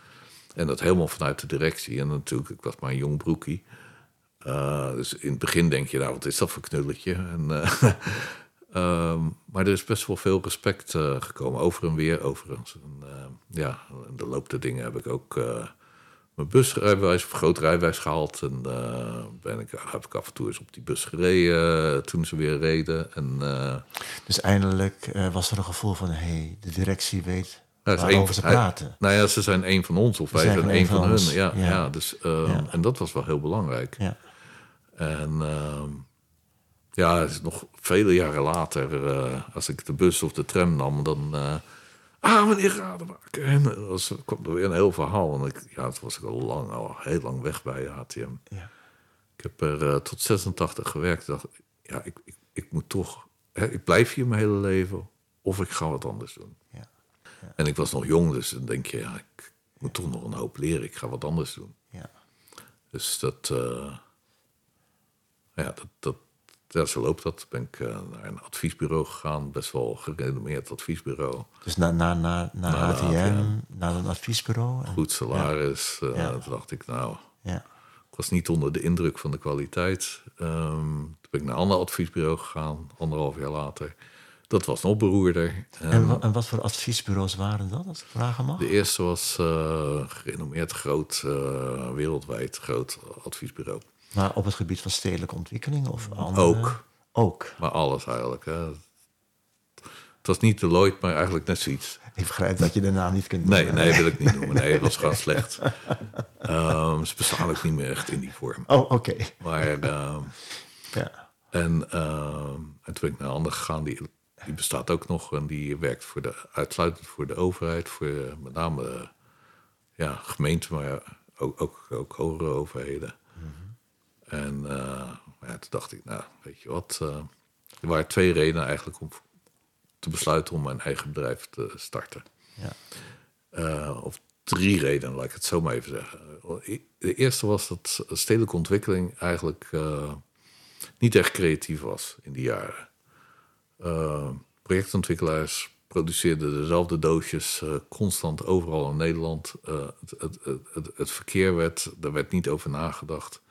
En dat helemaal vanuit de directie. En natuurlijk, ik was maar een jong broekie. Uh, dus in het begin denk je, nou, wat is dat voor knulletje? En, Um, maar er is best wel veel respect uh, gekomen, over en weer overigens. En, uh, ja, in de loop der dingen heb ik ook uh, mijn busrijbewijs of groot rijbewijs gehaald. En ben ik, heb ik af en toe eens op die bus gereden toen ze weer reden. En, dus eindelijk was er een gevoel van, hé, hey, de directie weet ja, waarover ze praten. nou ja, ze zijn een van ons of wij zijn, een van, van hun. Ja, ja. ja dus, ja. En dat was wel heel belangrijk. Ja. En... Ehm, ja, nog vele jaren later, uh, als ik de bus of de tram nam, dan. Uh, ah, meneer Rademaker. En dat was, kwam er weer een heel verhaal. En ik, ja, het was ik al lang, al heel lang weg bij HTM. Ja. Ik heb er uh, tot 86 gewerkt. dacht, ja, ik, ik, ik moet toch. Hè, ik blijf hier mijn hele leven. Of ik ga wat anders doen. Ja. ja. En ik was nog jong, dus dan denk je, ja, ik moet toch nog een hoop leren. Ik ga wat anders doen. Ja. Dus dat. ja, dat, dat, ja, zo loopt dat. Ben ik uh, naar een adviesbureau gegaan, best wel gerenommeerd adviesbureau. Dus naar na, na, na, na HTM, naar een adviesbureau? Goed salaris. Ja. Uh, Toen dacht ik, nou, ja. ik was niet onder de indruk van de kwaliteit. Um, toen ben ik naar een ander adviesbureau gegaan, anderhalf jaar later. Dat was nog beroerder. En, en, en, wat voor adviesbureaus waren dat, als ik vragen mag? De eerste was uh, gerenommeerd groot, wereldwijd groot adviesbureau. Maar op het gebied van stedelijke ontwikkeling of andere? Ook. Ook. Maar alles eigenlijk. Hè. Het was niet Deloitte, maar eigenlijk net zoiets. Ik begrijp dat je de naam niet kunt noemen. Nee, nee, wil ik niet noemen. Nee, het was gewoon slecht. Um, ze bestaan ook niet meer echt in die vorm. Oh, oké. Maar, um, ja. En, um, en toen ben ik naar een ander gegaan, die, die bestaat ook nog. En die werkt voor de, uitsluitend voor de overheid, voor met name ja, gemeenten, maar ook, ook, ook hogere overheden. En uh, ja, toen dacht ik, nou, weet je wat. Uh, er waren twee redenen eigenlijk om te besluiten om mijn eigen bedrijf te starten. Ja. Uh, of drie redenen, laat ik het zo maar even zeggen. De eerste was dat stedelijke ontwikkeling eigenlijk niet echt creatief was in die jaren. projectontwikkelaars produceerden dezelfde doosjes constant overal in Nederland. Het, het, het, het, verkeer werd, daar werd niet over nagedacht.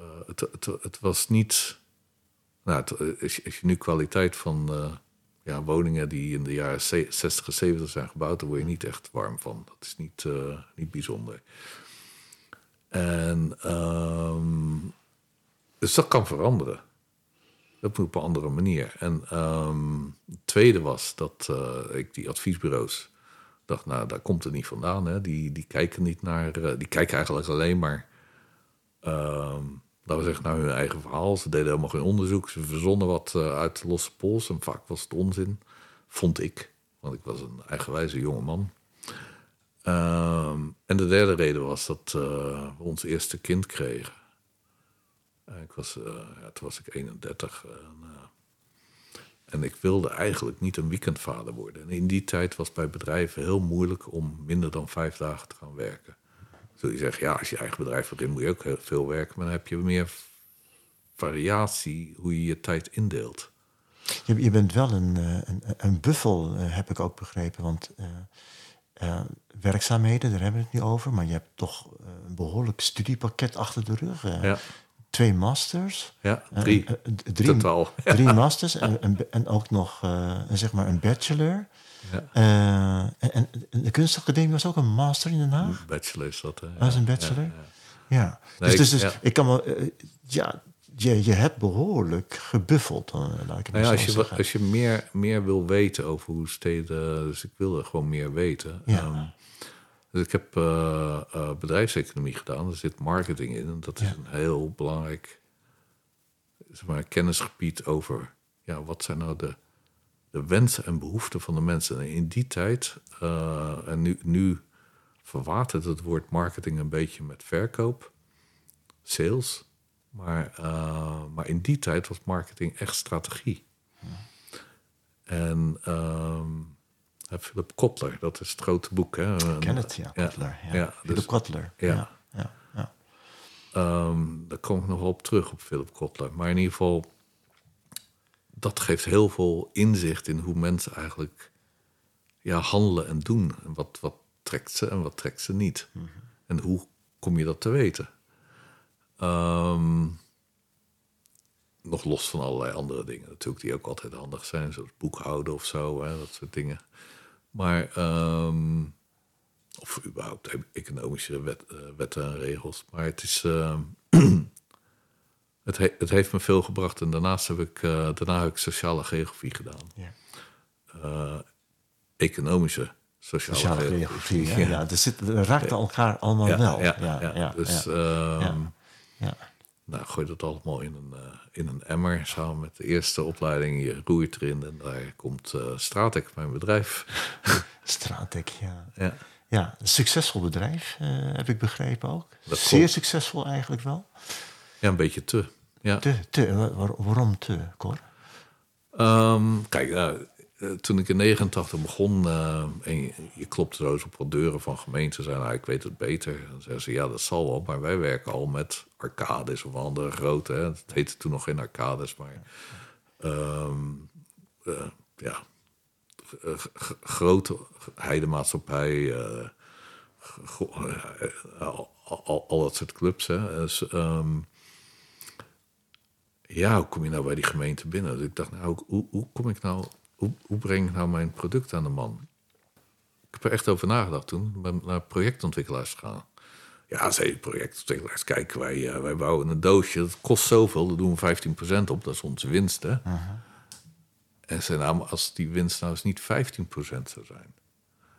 Uh, het, het, was niet. Nou, het, als, je, nu kwaliteit van uh, ja, woningen die in de jaren 60 en 70 zijn gebouwd, daar word je niet echt warm van. Dat is niet, niet bijzonder. En um, dus dat kan veranderen. Dat moet op een andere manier. En um, het tweede was dat ik die adviesbureaus dacht, nou, daar komt het niet vandaan. Hè. Die, die kijken niet naar, die kijken eigenlijk alleen maar um, laten we zeggen, naar hun eigen verhaal. Ze deden helemaal geen onderzoek. Ze verzonnen wat uh, uit losse pols. En vaak was het onzin, vond ik. Want ik was een eigenwijze jonge man. Uh, en de derde reden was dat we ons eerste kind kregen. ik was, eh, ja, toen was ik 31. En, en ik wilde eigenlijk niet een weekendvader worden. En in die tijd was bij bedrijven heel moeilijk om minder dan vijf dagen te gaan werken. Zul je zeggen, ja, als je eigen bedrijf begint, moet je ook heel veel werken. Maar dan heb je meer variatie hoe je je tijd indeelt. Je, je bent wel een, eh, een, een buffel, eh, heb ik ook begrepen. Want eh, werkzaamheden, daar hebben we het nu over. Maar je hebt toch een behoorlijk studiepakket achter de rug. Ja, Twee masters. ja drie. drie, Totaal. drie masters en, en, en ook nog zeg maar een bachelor. Ja. Eh, en, en de kunstacademie was ook een master in Den Haag? Bachelor is dat. hè? Dat is een bachelor? ja. Nee, dus, dus, ik- dus ik kan me... eh, ja, je, je hebt behoorlijk gebuffeld, dan, laat ik het Nou ja, als je, zeggen. als je meer, meer wil weten over hoe steden... Dus ik wilde gewoon meer weten. Ja. Ehm, dus ik heb eh, eh, bedrijfseconomie gedaan. Er zit marketing in. En dat is Ja. een heel belangrijk zeg maar, kennisgebied over... Ja, wat zijn nou de, de wensen en behoeften van de mensen? En in die tijd... eh, en nu, nu verwatert het woord marketing een beetje met verkoop. Sales. Maar, eh, maar in die tijd was marketing echt strategie. En ehm, eh, Philip Kotler, dat is het grote boek. Hè? Ik ken het, ja, Kotler. Ja, ja, Philip dus- Kotler. ja. Ja, ja, ja. Ehm, daar kom ik nog wel op terug op Philip Kotler. Maar in ieder geval, dat geeft heel veel inzicht in hoe mensen eigenlijk ja, handelen en doen. En wat, wat trekt ze en wat trekt ze niet. En hoe kom je dat te weten? Ehm, nog los van allerlei andere dingen natuurlijk, die ook altijd handig zijn, zoals boekhouden of zo, hè, dat soort dingen. Maar, ehm, of überhaupt economische wet, eh, wetten en regels. Maar het is. ehm, het, he- het heeft me veel gebracht. En daarnaast heb ik, eh, daarna heb ik sociale geografie gedaan. Ja. Eh, economische sociale, Sociale geografie. geografie. Ja. Dus het raakt elkaar allemaal wel. ja, ja, Dus ja, ja. nou, gooi dat allemaal in een, eh, in een emmer samen met de eerste opleiding. Je roeit erin en daar komt eh Stratek, mijn bedrijf. Straatec, ja. Ja. Ja, een succesvol bedrijf, heb ik begrepen ook. Dat Zeer succesvol eigenlijk wel. ja, een beetje te. Ja. Te, te, wa- waar- waarom te, Cor? Ehm, kijk, nou, eh, toen ik in 89 begon eh, en je, je klopte zo eens op wat deuren van gemeenten, zei nou, ik weet het beter. Dan zeiden ze, ja, dat zal wel, maar wij werken al met arcades of andere grote. Hè. Het heette toen nog geen arcades, maar ehm, eh, ja, grote heidemaatschappij, al dat soort clubs. Hè. Dus, ehm, ja, hoe kom je nou bij die gemeente binnen? Dus ik dacht, nou, hoe, hoe kom ik nou, hoe, hoe breng ik nou mijn product aan de man? Ik heb er echt over nagedacht toen, ik ben naar projectontwikkelaars gegaan. Ja, zei projectontwikkelaars, kijk, wij, eh, wij bouwen een doosje, dat kost zoveel, daar doen we 15% op, dat is onze winst, hè? En zei, nou, als die winst nou eens niet 15% zou zijn.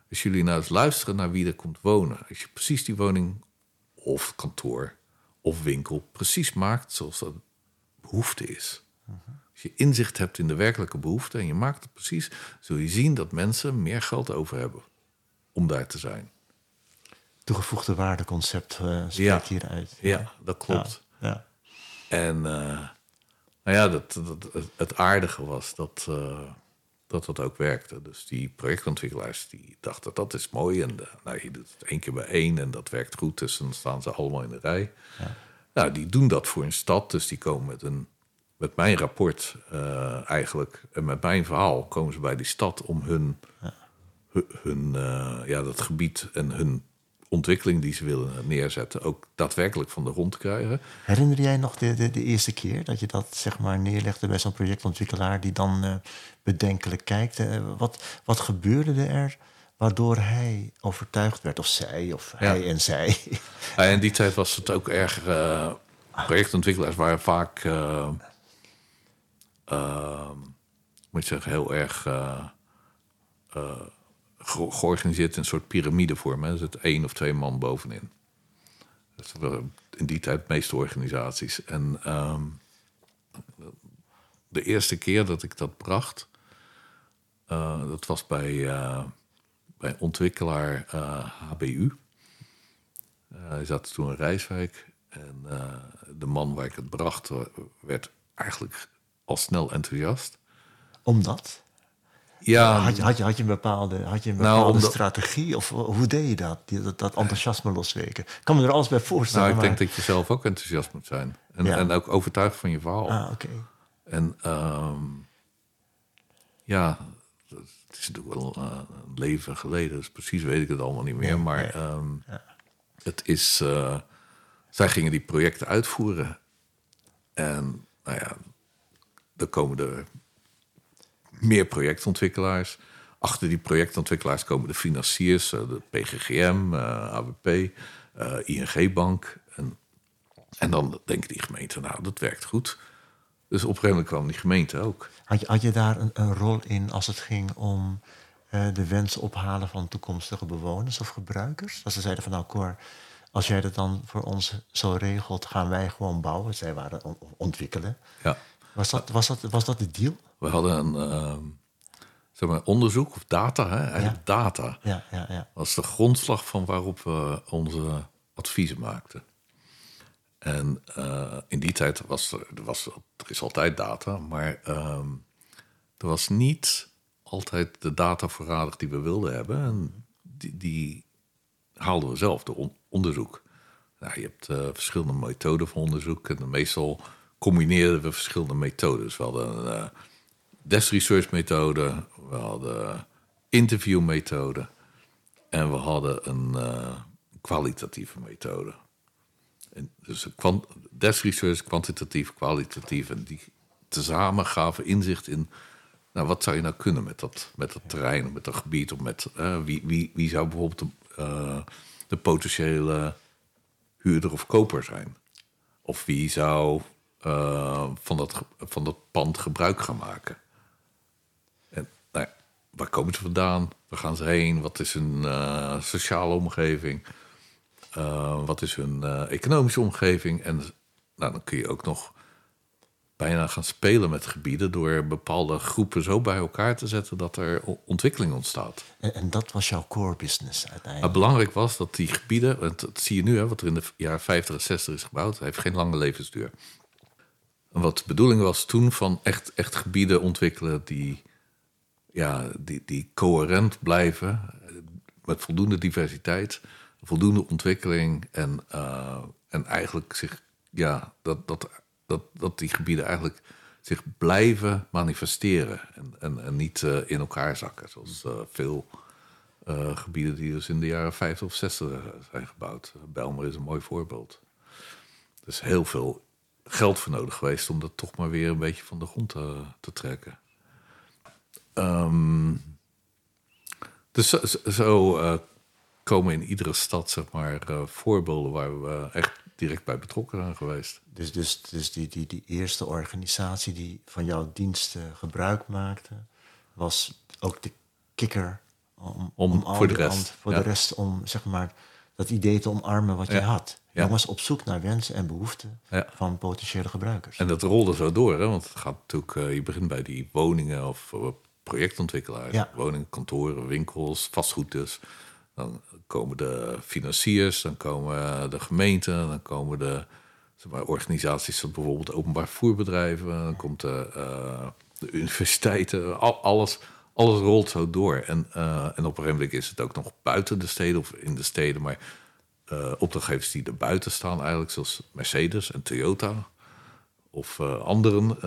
Als jullie nou eens luisteren naar wie er komt wonen. Als je precies die woning of kantoor of winkel precies maakt zoals dat behoefte is. Als je inzicht hebt in de werkelijke behoefte en je maakt het precies, zul je zien dat mensen meer geld over hebben om daar te zijn. Toegevoegde waardeconcept eh spreekt Ja. hieruit. Ja, dat klopt. Ja. En eh, nou ja, dat, dat, het- aardige was dat, eh, dat dat ook werkte. Dus die projectontwikkelaars die dachten dat is mooi. En nou, je doet het één keer bij één en dat werkt goed. Dus dan staan ze allemaal in de rij. Nou, die doen dat voor een stad. Dus die komen met, een, met mijn rapport eh, eigenlijk. En met mijn verhaal komen ze bij die stad om hun, hun, hun, eh, ja, dat gebied en hun ontwikkeling die ze willen neerzetten ook daadwerkelijk van de grond te krijgen. Herinner jij nog de, de, de eerste keer dat je dat zeg maar neerlegde bij zo'n projectontwikkelaar die dan eh, bedenkelijk kijkt? Wat, wat gebeurde er waardoor hij overtuigd werd? Of zij, of hij en zij? Ja, in die tijd was het ook erg. eh, projectontwikkelaars waren vaak. eh, eh, moet je zeggen, heel erg. ge- georganiseerd in een soort piramidevorm. Er zit één of twee man bovenin. Dat waren in die tijd de meeste organisaties. En ehm, de eerste keer dat ik dat bracht, dat was bij, bij ontwikkelaar eh, HBU. Eh, hij zat toen in Rijswijk. En eh, de man waar ik het bracht, werd eigenlijk al snel enthousiast. Omdat? Ja, Had je, had je, had je een bepaalde, had je een Nou, bepaalde omdat- strategie? Of hoe deed je dat? Dat, dat enthousiasme losweken? Ik kan me er alles bij voorstellen. nou, ik denk dat je zelf ook enthousiast moet zijn. En, Ja. en ook overtuigd van je verhaal. Ah, oké. En ehm, ja, het is natuurlijk wel uh, een leven geleden, dus precies weet ik het allemaal niet meer. maar ehm, het is, uh, zij gingen die projecten uitvoeren. En nou ja, er komen er meer projectontwikkelaars. Achter die projectontwikkelaars komen de financiers, uh, de PGGM, AWP, ING Bank. En, en dan denken die gemeenten, nou, dat werkt goed. Dus op een gegeven moment kwam die gemeente ook. Had je, had je daar een, een rol in als het ging om uh, de wens ophalen van toekomstige bewoners of gebruikers? Als ze zeiden van nou Cor, als jij dat dan voor ons zo regelt, gaan wij gewoon bouwen. Zij waren on ontwikkelen. Ja. Was dat, was, dat, was dat de deal? We hadden een uh, zeg maar onderzoek of data, hè? eigenlijk data. Ja, ja, ja. was de grondslag van waarop we onze adviezen maakten. En uh, in die tijd was er, was, er is altijd data, maar uh, er was niet altijd de data voorradig die we wilden hebben. En die, die haalden we zelf on onderzoek. Nou, je hebt uh, verschillende methoden voor onderzoek en meestal combineerden we verschillende methodes. We hadden een uh, desk research methode, we hadden interview methode en we hadden een kwalitatieve methode. En dus desk research, kwantitatief, kwalitatief. En die tezamen gaven inzicht in... Nou, wat zou je nou kunnen met dat, met dat terrein, met dat gebied? Of met, uh, wie, wie, wie zou bijvoorbeeld de, uh, de potentiële huurder of koper zijn? Of wie zou uh, van, dat, van dat pand gebruik gaan maken? En nou waar komen ze vandaan? Waar gaan ze heen? Wat is hun sociale omgeving? Uh, wat is hun uh, economische omgeving? En nou, dan kun je ook nog bijna gaan spelen met gebieden door bepaalde groepen zo bij elkaar te zetten dat er ontwikkeling ontstaat. En, en dat was jouw core business uiteindelijk? Maar belangrijk was dat die gebieden, want dat zie je nu, hè, wat er in de jaren 50 en 60 is gebouwd, heeft geen lange levensduur. En wat de bedoeling was toen van echt, echt gebieden ontwikkelen die, ja, die, die coherent blijven, met voldoende diversiteit voldoende ontwikkeling en, uh, en eigenlijk zich, ja, dat, dat, dat, dat die gebieden eigenlijk zich blijven manifesteren en, en, en niet uh, in elkaar zakken, zoals uh, veel gebieden die dus in de jaren 50 of 60 zijn gebouwd. Belmer is een mooi voorbeeld. Er is heel veel geld voor nodig geweest om dat toch maar weer een beetje van de grond te, te trekken. Um, dus zo, zo komen in iedere stad zeg maar, uh, voorbeelden waar we echt direct bij betrokken zijn geweest. Dus, dus, dus die, die, die eerste organisatie die van jouw diensten gebruik maakte, was ook de kikker om, om, om voor de rest, voor ja. de rest om zeg maar, dat idee te omarmen wat ja. je had. Ja. was op zoek naar wensen en behoeften van potentiële gebruikers. En dat rolde zo door, hè? want het gaat natuurlijk, uh, je begint bij die woningen of projectontwikkelaars, woningen, kantoren, winkels, vastgoed dus. Dan komen de financiers, dan komen de gemeenten, dan komen de zeg maar, organisaties, zoals bijvoorbeeld openbaar voerbedrijven, dan komt de, uh, de universiteiten, al, alles, alles rolt zo door. En, uh, en op een gegeven moment is het ook nog buiten de steden of in de steden, maar uh, opdrachtgevers die er buiten staan, eigenlijk zoals Mercedes en Toyota of anderen.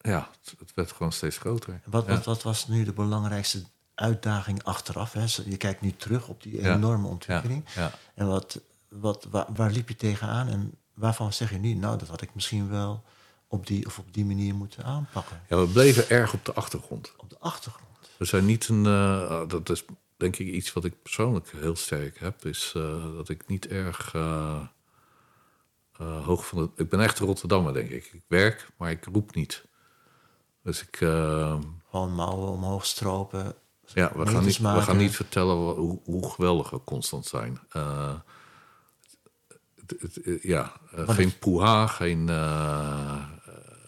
ja, het, werd gewoon steeds groter. Wat, ja. wat, wat was nu de belangrijkste uitdaging achteraf. Hè. Je kijkt nu terug op die enorme ontwikkeling. En wat, wat, waar, waar, liep je tegenaan en waarvan zeg je nu, nou, dat had ik misschien wel op die of op die manier moeten aanpakken? Ja, we bleven erg op de achtergrond. Op de achtergrond. We zijn niet een, uh, dat is denk ik iets wat ik persoonlijk heel sterk heb, is uh, dat ik niet erg uh, hoog van het. Ik ben echt Rotterdammer, denk ik. Ik werk, maar ik roep niet. Dus ik. Gewoon mouwen omhoog stropen, ja, we gaan, niet, we gaan niet vertellen hoe, hoe geweldig we constant zijn. Uh, het, ja, uh, geen poeha, geen, uh,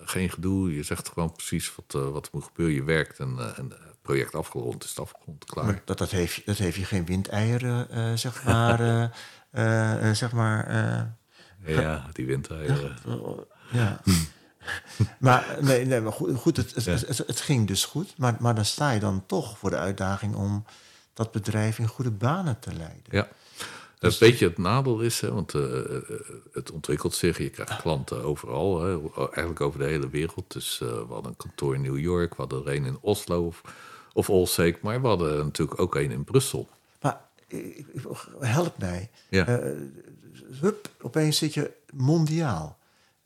geen gedoe. Je zegt gewoon precies wat, wat er moet gebeuren. Je werkt en, en het project afgerond is het afgerond, klaar. Maar dat, dat, heeft, dat heeft je geen windeieren, zeg maar... zeg maar ja, die windeieren. ja. maar nee, nee, maar goed, goed het, het, het, het, ging dus goed. Maar, maar dan sta je dan toch voor de uitdaging om dat bedrijf in goede banen te leiden. Ja, Het beetje het nadeel is, hè, want uh, het ontwikkelt zich. Je krijgt klanten overal, hè, eigenlijk over de hele wereld. Dus uh, we hadden een kantoor in New York, we hadden er een in Oslo of, of Olsek, maar we hadden natuurlijk ook een in Brussel. Maar help mij. Ja. hup, opeens zit je mondiaal.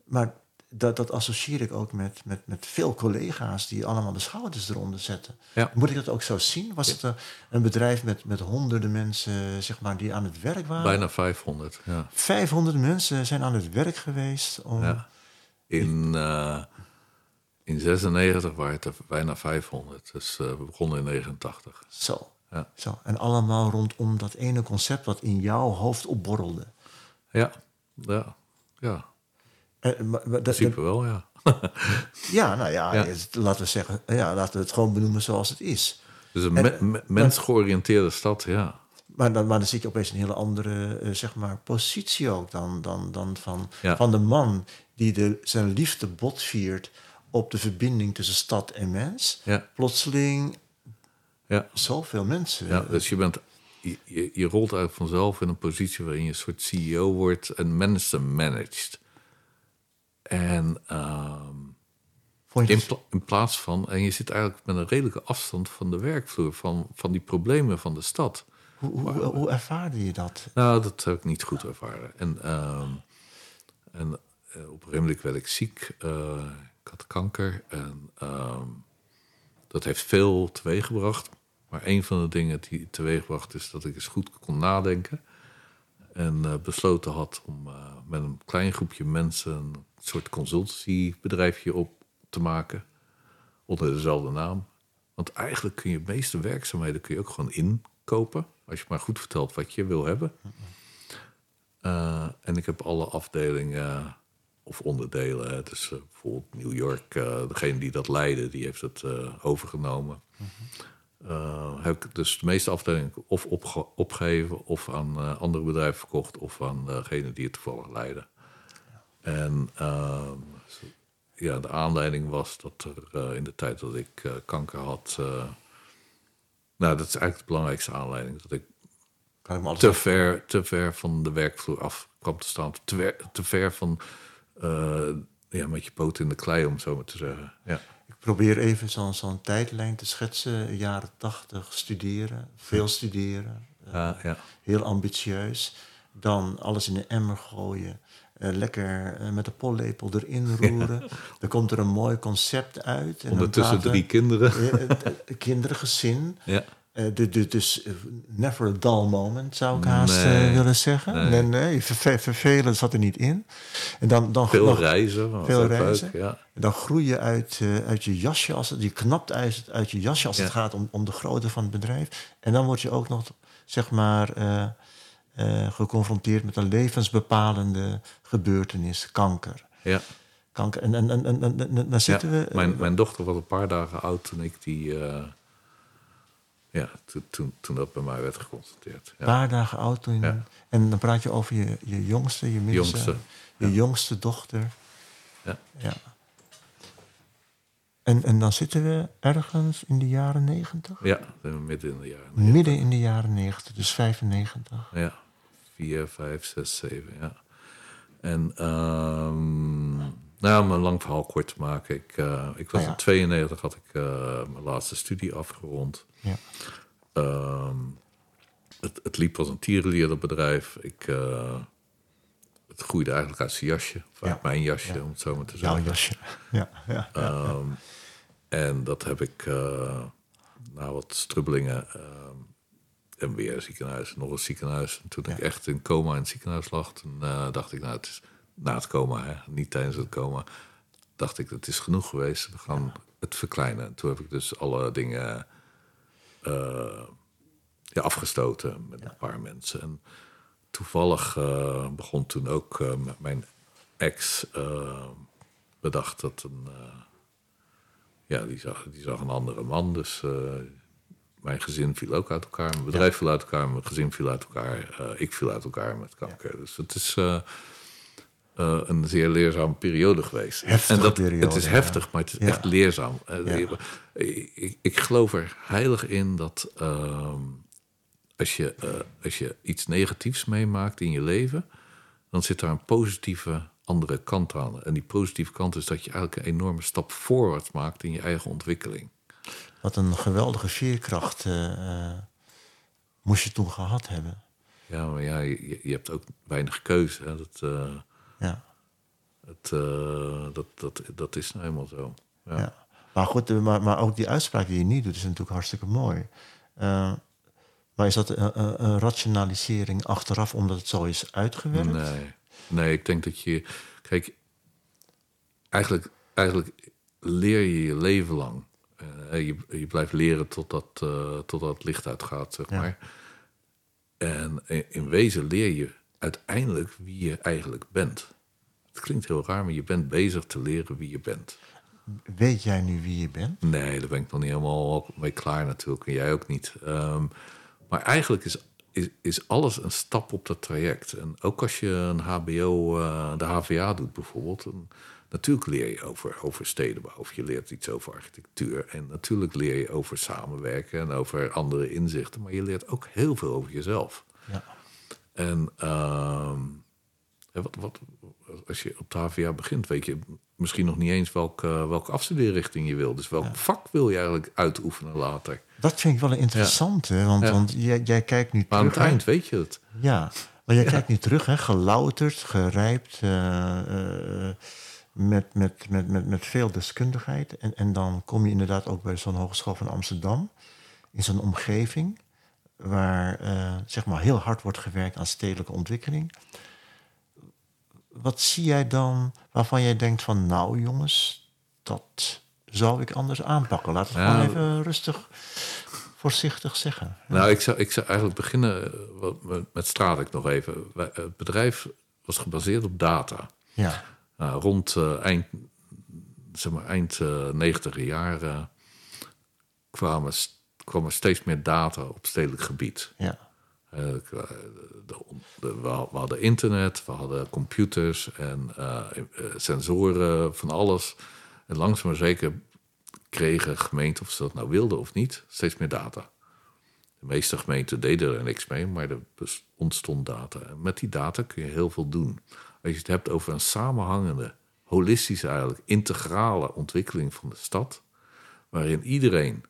Maar dat, dat associeer ik ook met, met, met veel collega's die allemaal de schouders eronder zetten. Moet ik dat ook zo zien? Was het een bedrijf met, met honderden mensen zeg maar, die aan het werk waren? Bijna 500, ja. 500 mensen zijn aan het werk geweest om... Ja. In, uh, in 96 waren het er bijna 500. Dus uh, we begonnen in 89. Zo. Ja. Zo. En allemaal rondom dat ene concept wat in jouw hoofd opborrelde. Ja, ja, ja. Uh, maar, wel, ja. ja, nou ja, laten we zeggen, ja, laten we het gewoon benoemen zoals het is. Dus een me mensgeoriënteerde stad, ja. Maar dan, maar dan zit je opeens een hele andere uh, zeg maar, positie ook dan, dan, dan van, van de man die de, zijn liefde botviert op de verbinding tussen stad en mens. Ja. Plotseling ja. zoveel mensen. Ja, dus je bent je, je, rolt uit vanzelf in een positie waarin je een soort CEO wordt en mensen managed. En uh, in, in, plaats van, en je zit eigenlijk met een redelijke afstand van de werkvloer, van, van die problemen van de stad. Hoe, hoe, hoe ervaarde je dat? Nou, dat heb ik niet goed ervaren. En, uh, en uh, op een gegeven werd ik ziek. Uh, ik had kanker. En ehm, dat heeft veel teweeggebracht. Maar een van de dingen die teweegbracht is dat ik eens goed kon nadenken. En uh, besloten had om uh, met een klein groepje mensen een soort consultancybedrijfje op te maken. Onder dezelfde naam. Want eigenlijk kun je de meeste werkzaamheden kun je ook gewoon inkopen. Als je maar goed vertelt wat je wil hebben. Uh, en ik heb alle afdelingen of onderdelen. Dus bijvoorbeeld New York, degene die dat leidde, die heeft het overgenomen. Uh, heb ik dus de meeste afdelingen of opgegeven of aan uh, andere bedrijven verkocht of aan degene die het toevallig leiden. En uh, ja, de aanleiding was dat er eh, in de tijd dat ik kanker had. nou, dat is eigenlijk de belangrijkste aanleiding. Dat ik te ver, te ver van de werkvloer af kwam te staan. Te, ver, te ver van ja, met je poot in de klei, om zo maar te zeggen. Ja probeer even zo'n zo'n tijdlijn te schetsen. Jaren tachtig studeren, veel studeren. Ja, ja. Heel ambitieus. Dan alles in de emmer gooien. Uh, lekker uh, met de pollepel erin roeren. Dan komt er een mooi concept uit. En Ondertussen drie kinderen. kinderen, gezin. Ja. Dus never a dull moment, zou ik haast nee, willen zeggen. Nee, nee vervelen zat er niet in. En dan, dan veel reizen. Veel reizen. Leuk, ja. En dan groei je uit, uit je jasje, als het, je knapt uit, uit je jasje als het gaat om, om de grootte van het bedrijf. En dan word je ook nog, zeg maar, geconfronteerd met een levensbepalende gebeurtenis, kanker. Ja. Kanker. En, en, en, en, en dan zitten we... Mijn, mijn dochter was een paar dagen oud toen ik die ja, toen, toen, dat bij mij werd geconstateerd. Een paar dagen oud toen. En dan praat je over je, je jongste, je middelste, jongste, je jongste dochter. Ja. ja. En, en dan zitten we ergens in de jaren negentig? Ja, midden in de jaren 90. Midden in de jaren negentig, dus 95. Ja, 4, 5, 6, 7, ja. En um, nou, om een lang verhaal kort te maken. Ik, uh, ik was ja. in 92 had ik uh, mijn laatste studie afgerond. Ja. Um, het, het, liep als een tierenlier, dat bedrijf. Ik, uh, het groeide eigenlijk uit zijn jasje. Of ja. uit mijn jasje, ja. om het zo maar te zeggen. Jouw jasje, ja. ja, um, en dat heb ik na wat strubbelingen... En weer een ziekenhuis, nog een ziekenhuis. En toen ik echt in coma in het ziekenhuis lag... toen dacht ik, nou, het is na het coma, hè, niet tijdens het coma... dacht ik, het is genoeg geweest. We gaan het verkleinen. En toen heb ik dus alle dingen uh, ja, afgestoten met een paar mensen. En toevallig uh, begon toen ook uh, met mijn ex bedacht dat een. ja, die zag, die zag een andere man. Dus mijn gezin viel ook uit elkaar. Mijn bedrijf viel uit elkaar. Mijn gezin viel uit elkaar. ik viel uit elkaar met kanker. Dus het is. Uh, een zeer leerzame periode geweest. Heftige en dat, periode, het is heftig, maar het is echt leerzaam. Ik, ik, geloof er heilig in dat uh, als je, eh, als je iets negatiefs meemaakt in je leven, dan zit daar een positieve andere kant aan. En die positieve kant is dat je eigenlijk een enorme stap voorwaarts maakt in je eigen ontwikkeling. Wat een geweldige veerkracht moest je toen gehad hebben. Ja, maar ja, je, je hebt ook weinig keuze. Hè. Dat, ja. Het, dat, dat, dat is nou helemaal zo. Ja. ja. Maar goed, maar, maar ook die uitspraak die je niet doet, is natuurlijk hartstikke mooi. maar is dat een, een, rationalisering achteraf omdat het zo is uitgewerkt? Nee, nee ik denk dat je. Kijk, eigenlijk, eigenlijk leer je je leven lang. Uh, je, je blijft leren totdat, uh, totdat het licht uitgaat, zeg maar. En in wezen leer je uiteindelijk wie je eigenlijk bent. Het klinkt heel raar, maar je bent bezig te leren wie je bent. Weet jij nu wie je bent? Nee, daar ben ik nog niet helemaal mee klaar natuurlijk. En jij ook niet. Um, maar eigenlijk is, is, is alles een stap op dat traject. En ook als je een HBO, uh, de HVA doet bijvoorbeeld... Natuurlijk leer je over, over stedenbouw, of je leert iets over architectuur. En natuurlijk leer je over samenwerken en over andere inzichten. Maar je leert ook heel veel over jezelf. Ja. En uh, wat, wat, als je op de HVA begint, weet je misschien nog niet eens welke, welke afstudeerrichting je wil. Dus welk vak wil je eigenlijk uitoefenen later? Dat vind ik wel interessant, hè? want, want jij, jij, kijkt nu maar terug. aan het eind weet je het. Ja, maar jij kijkt nu terug, hè? gelouterd, gerijpt. Uh, met, met, met, met, met veel deskundigheid. En, en dan kom je inderdaad ook bij zo'n hogeschool van Amsterdam, in zo'n omgeving waar uh, zeg maar heel hard wordt gewerkt aan stedelijke ontwikkeling. Wat zie jij dan waarvan jij denkt van nou jongens, dat zou ik anders aanpakken? Laat het gewoon even rustig, voorzichtig zeggen. Nou, ik zou, ik zou eigenlijk beginnen met, met Stradek nog even. Het bedrijf was gebaseerd op data. Ja. Nou, rond uh, eind, zeg maar, eind uh, negentiger jaren kwamen, kwam er steeds meer data op stedelijk gebied. Ja. Uh, de, de, we, hadden internet, we hadden computers en sensoren van alles. En langzaam maar zeker kregen gemeenten, of ze dat nou wilden of niet, steeds meer data. De meeste gemeenten deden er niks mee, maar er ontstond data. En met die data kun je heel veel doen. Als je het hebt over een samenhangende, holistische eigenlijk, integrale ontwikkeling van de stad, waarin iedereen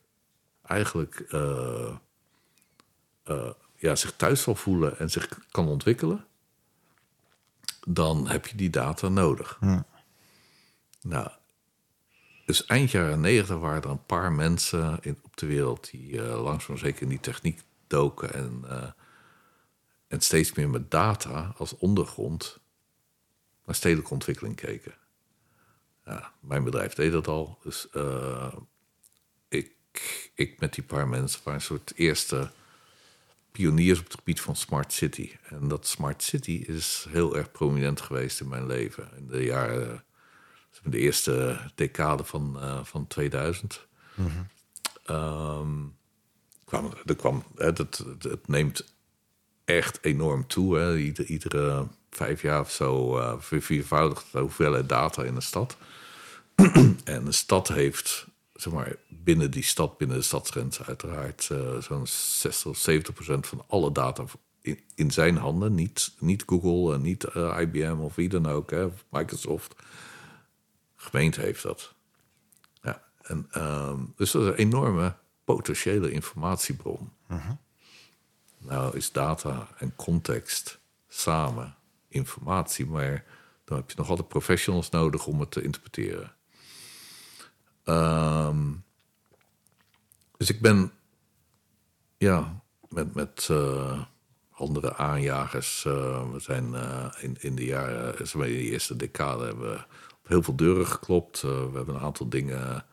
eigenlijk uh, uh, ja, zich thuis zal voelen en zich kan ontwikkelen, dan heb je die data nodig. Nou, dus eind jaren negentig waren er een paar mensen in, op de wereld die uh, langzaam zeker in die techniek doken en, en steeds meer met data als ondergrond naar stedelijke ontwikkeling keken. Ja, mijn bedrijf deed dat al. Dus uh, ik, met die paar mensen waren een soort eerste pioniers op het gebied van Smart City. En dat Smart City is heel erg prominent geweest in mijn leven. In de jaren, de eerste decade van, uh, van 2000. Mm -hmm. um, kwam, er kwam, het, het, het, neemt echt enorm toe. Hè. iedere vijf jaar of zo uh, verviervoudigd de hoeveelheid data in de stad. en de stad heeft, zeg maar, binnen die stad, binnen de stadsgrens uiteraard, uh, zo'n 60 of 70 procent van alle data in, in, zijn handen. Niet, niet Google en niet uh, eh, IBM of wie dan ook, hè, Microsoft. Gemeente heeft dat. Ja, en, um, dus dat is een enorme potentiële informatiebron. -huh. Nou is data en context samen informatie, maar dan heb je nog altijd professionals nodig om het te interpreteren. Um, dus ik ben ja, met, met uh, andere aanjagers. Uh, we zijn uh, in, in de jaren, in de eerste decade, hebben we op heel veel deuren geklopt. we hebben een aantal dingen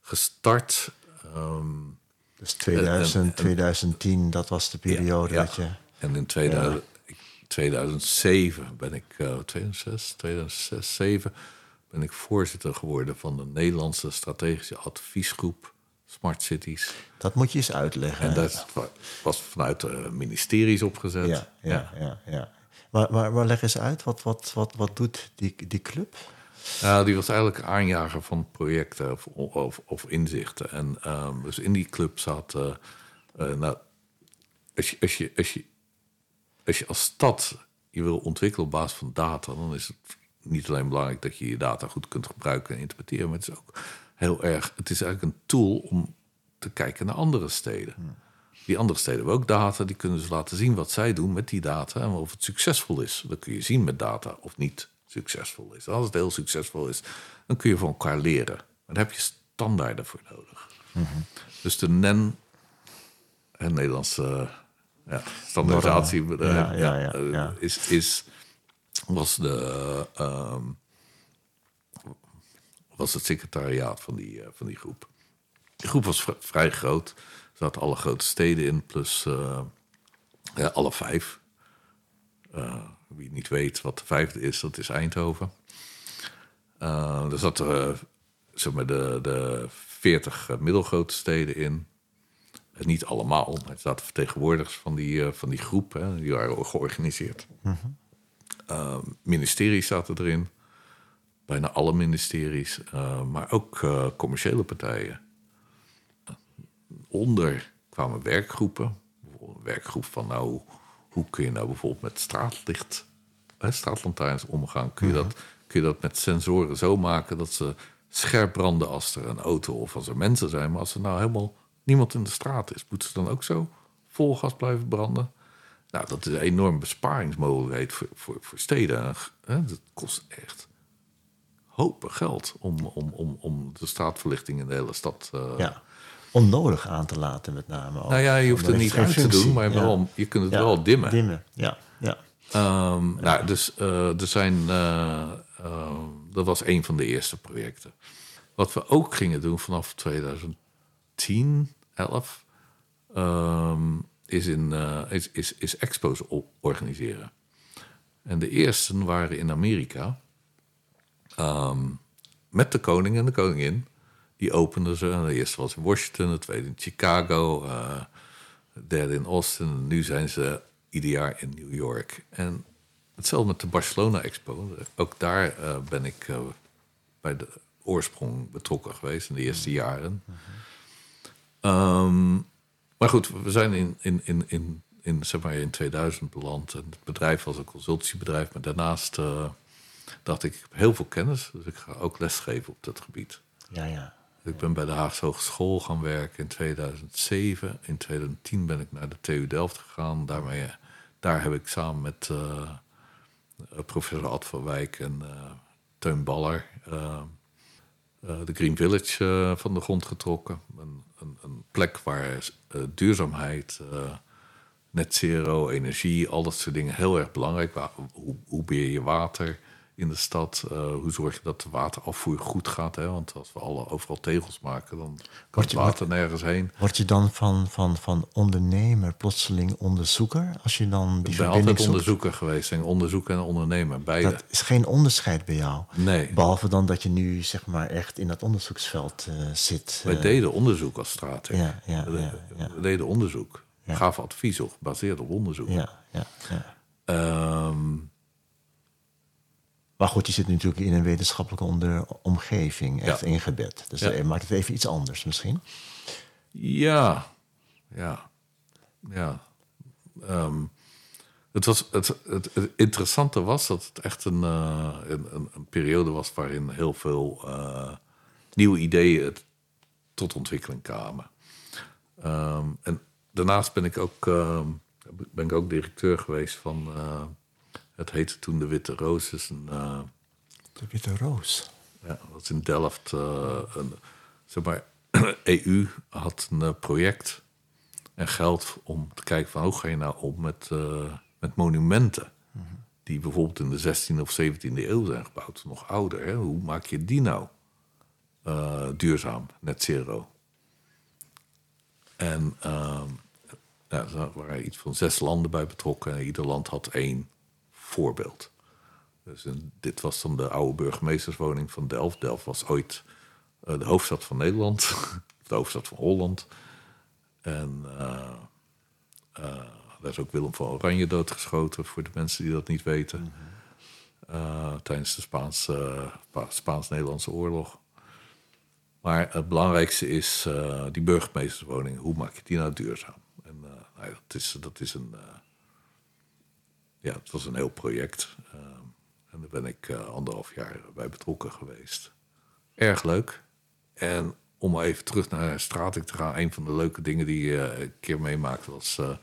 gestart. Um, dus 2000, en, en, 2010, dat was de periode ja, dat je. En in 2000, 2007 ben ik, uh, 2006, 2006, 2007 ben ik voorzitter geworden van de Nederlandse strategische adviesgroep Smart Cities. Dat moet je eens uitleggen. En dat was vanuit de ministeries opgezet. Ja, ja, ja. ja, Maar, maar, maar, leg eens uit, wat, wat, wat, wat doet die, die club? Nou, die was eigenlijk aanjager van projecten of, of, of inzichten. En um, dus in die club zat. Uh, uh, nou, als je, als je, als je, als je als stad je wil ontwikkelen op basis van data, dan is het niet alleen belangrijk dat je je data goed kunt gebruiken en interpreteren, maar het is ook heel erg. Het is eigenlijk een tool om te kijken naar andere steden. Die andere steden hebben ook data, die kunnen ze laten zien wat zij doen met die data en of het succesvol is. Dat kun je zien met data of niet succesvol is. Als het heel succesvol is, dan kun je van elkaar leren. Maar daar heb je standaarden voor nodig. Dus de NEN, het Nederlandse ja, standaardisatie, Normen. Ja, eh, ja. Is, is, was, de, ehm, was het secretariaat van die, eh, van die groep. Die groep was vri- vrij groot. Er zaten alle grote steden in, plus eh, ja, alle vijf. Eh, wie niet weet wat de vijfde is, dat is Eindhoven. Eh, er zaten zeg maar de, de 40 eh, middelgrote steden in. Niet allemaal, er zaten vertegenwoordigers van die, van die groep. Hè, die waren georganiseerd. Eh, ministeries zaten erin. Bijna alle ministeries. eh, maar ook eh, commerciële partijen. Onder kwamen werkgroepen. Bijvoorbeeld Een werkgroep van nou, hoe kun je nou bijvoorbeeld met straatlicht, hè, straatlantaarns omgaan? Kun je, dat, kun je dat met sensoren zo maken dat ze scherp branden als er een auto of als er mensen zijn. Maar als er nou helemaal niemand in de straat is, moeten ze dan ook zo vol gas blijven branden? Nou, dat is een enorm besparingsmogelijkheid voor, voor, voor steden. En, hè, dat kost echt hopen geld om, om, om, om de straatverlichting in de hele stad. eh, Ja. Onnodig aan te laten, met name. ook. Nou ja, je hoeft het niet uit te doen, maar Ja. wel, je kunt het Ja, wel dimmen. Dimmen, ja. ja. Ehm, Nou, dus eh, er zijn. eh, eh, dat was een van de eerste projecten. Wat we ook gingen doen vanaf 2010, 11, ehm, is, in, eh, is, is, is expos organiseren. En de eerste waren in Amerika. ehm, met de koning en de koningin. Die openden ze. De eerste was in Washington, de tweede in Chicago, eh, de derde in Austin. En nu zijn ze ieder jaar in New York. En hetzelfde met de Barcelona Expo. Ook daar eh, ben ik bij de oorsprong betrokken geweest in de eerste jaren. Ehm, maar goed, we zijn in, in, in, in, in, zeg maar in 2000 beland. En het bedrijf was een consultiebedrijf. Maar daarnaast eh, dacht ik, ik heb heel veel kennis. Dus ik ga ook lesgeven op dat gebied. Ja, ja. Ik ben bij de Haagse Hogeschool gaan werken in 2007. In 2010 ben ik naar de TU Delft gegaan. Daarmee, daar heb ik samen met eh, professor Ad van Wijk en eh, Teun Baller... eh, de Green Village eh, van de grond getrokken. Een, een, een plek waar eh, duurzaamheid, net zero, energie, al dat soort dingen heel erg belangrijk. Hoe, hoe beheer je water in de stad? Eh, hoe zorg je dat de waterafvoer goed gaat? Hè? Want als we alle, overal tegels maken, dan kan het water nergens heen. Word je dan van, van, van ondernemer plotseling onderzoeker? Als je dan die Ik ben altijd zoekt? onderzoeker geweest. En onderzoeker en ondernemer, beide. Dat is geen onderscheid bij jou. Nee. Behalve dan dat je nu zeg maar echt in dat onderzoeksveld eh, zit. Wij eh, deden onderzoek als straat. ja, ja, we, ja, ja. we deden onderzoek. Gaven advies op, gebaseerd op onderzoek. ja, ja, ja. Ehm, Maar goed, je zit natuurlijk in een wetenschappelijke onder, omgeving, echt Ja. ingebed. Dus Ja. dat maakt het even iets anders misschien. Ja, ja, ja. Ehm, het, was, het, het, het interessante was dat het echt een, eh, een, een, een periode was waarin heel veel eh, nieuwe ideeën tot ontwikkeling kwamen. Ehm, en daarnaast ben ik ook, ehm, ben ik ook directeur geweest van, eh, het heette toen de Witte Roos. Is een, eh, De witte roos. ja, dat is in Delft. eh, een, zeg maar, EU had een eh, project en geld om te kijken van hoe ga je nou om met, met monumenten. Die bijvoorbeeld in de 16e of 17e eeuw zijn gebouwd, nog ouder. Hè? Hoe maak je die nou duurzaam, net zero? En ehm, ja, er waren iets van zes landen bij betrokken. En ieder land had één voorbeeld. Dus en dit was dan de oude burgemeesterswoning van Delft. Delft was ooit eh, de hoofdstad van Nederland, de hoofdstad van Holland. En daar is ook Willem van Oranje doodgeschoten, voor de mensen die dat niet weten. Eh, tijdens de Spaanse, Spa- Spaans-Nederlandse oorlog. Maar het belangrijkste is die burgemeesterswoning. Hoe maak je die nou duurzaam? En nou, dat, is, dat is een. Ja, het was een heel project. Eh, en daar ben ik eh, anderhalf jaar bij betrokken geweest. Erg leuk. En om even terug naar Stratik te gaan, een van de leuke dingen die je eh, een keer meemaakte was. eh,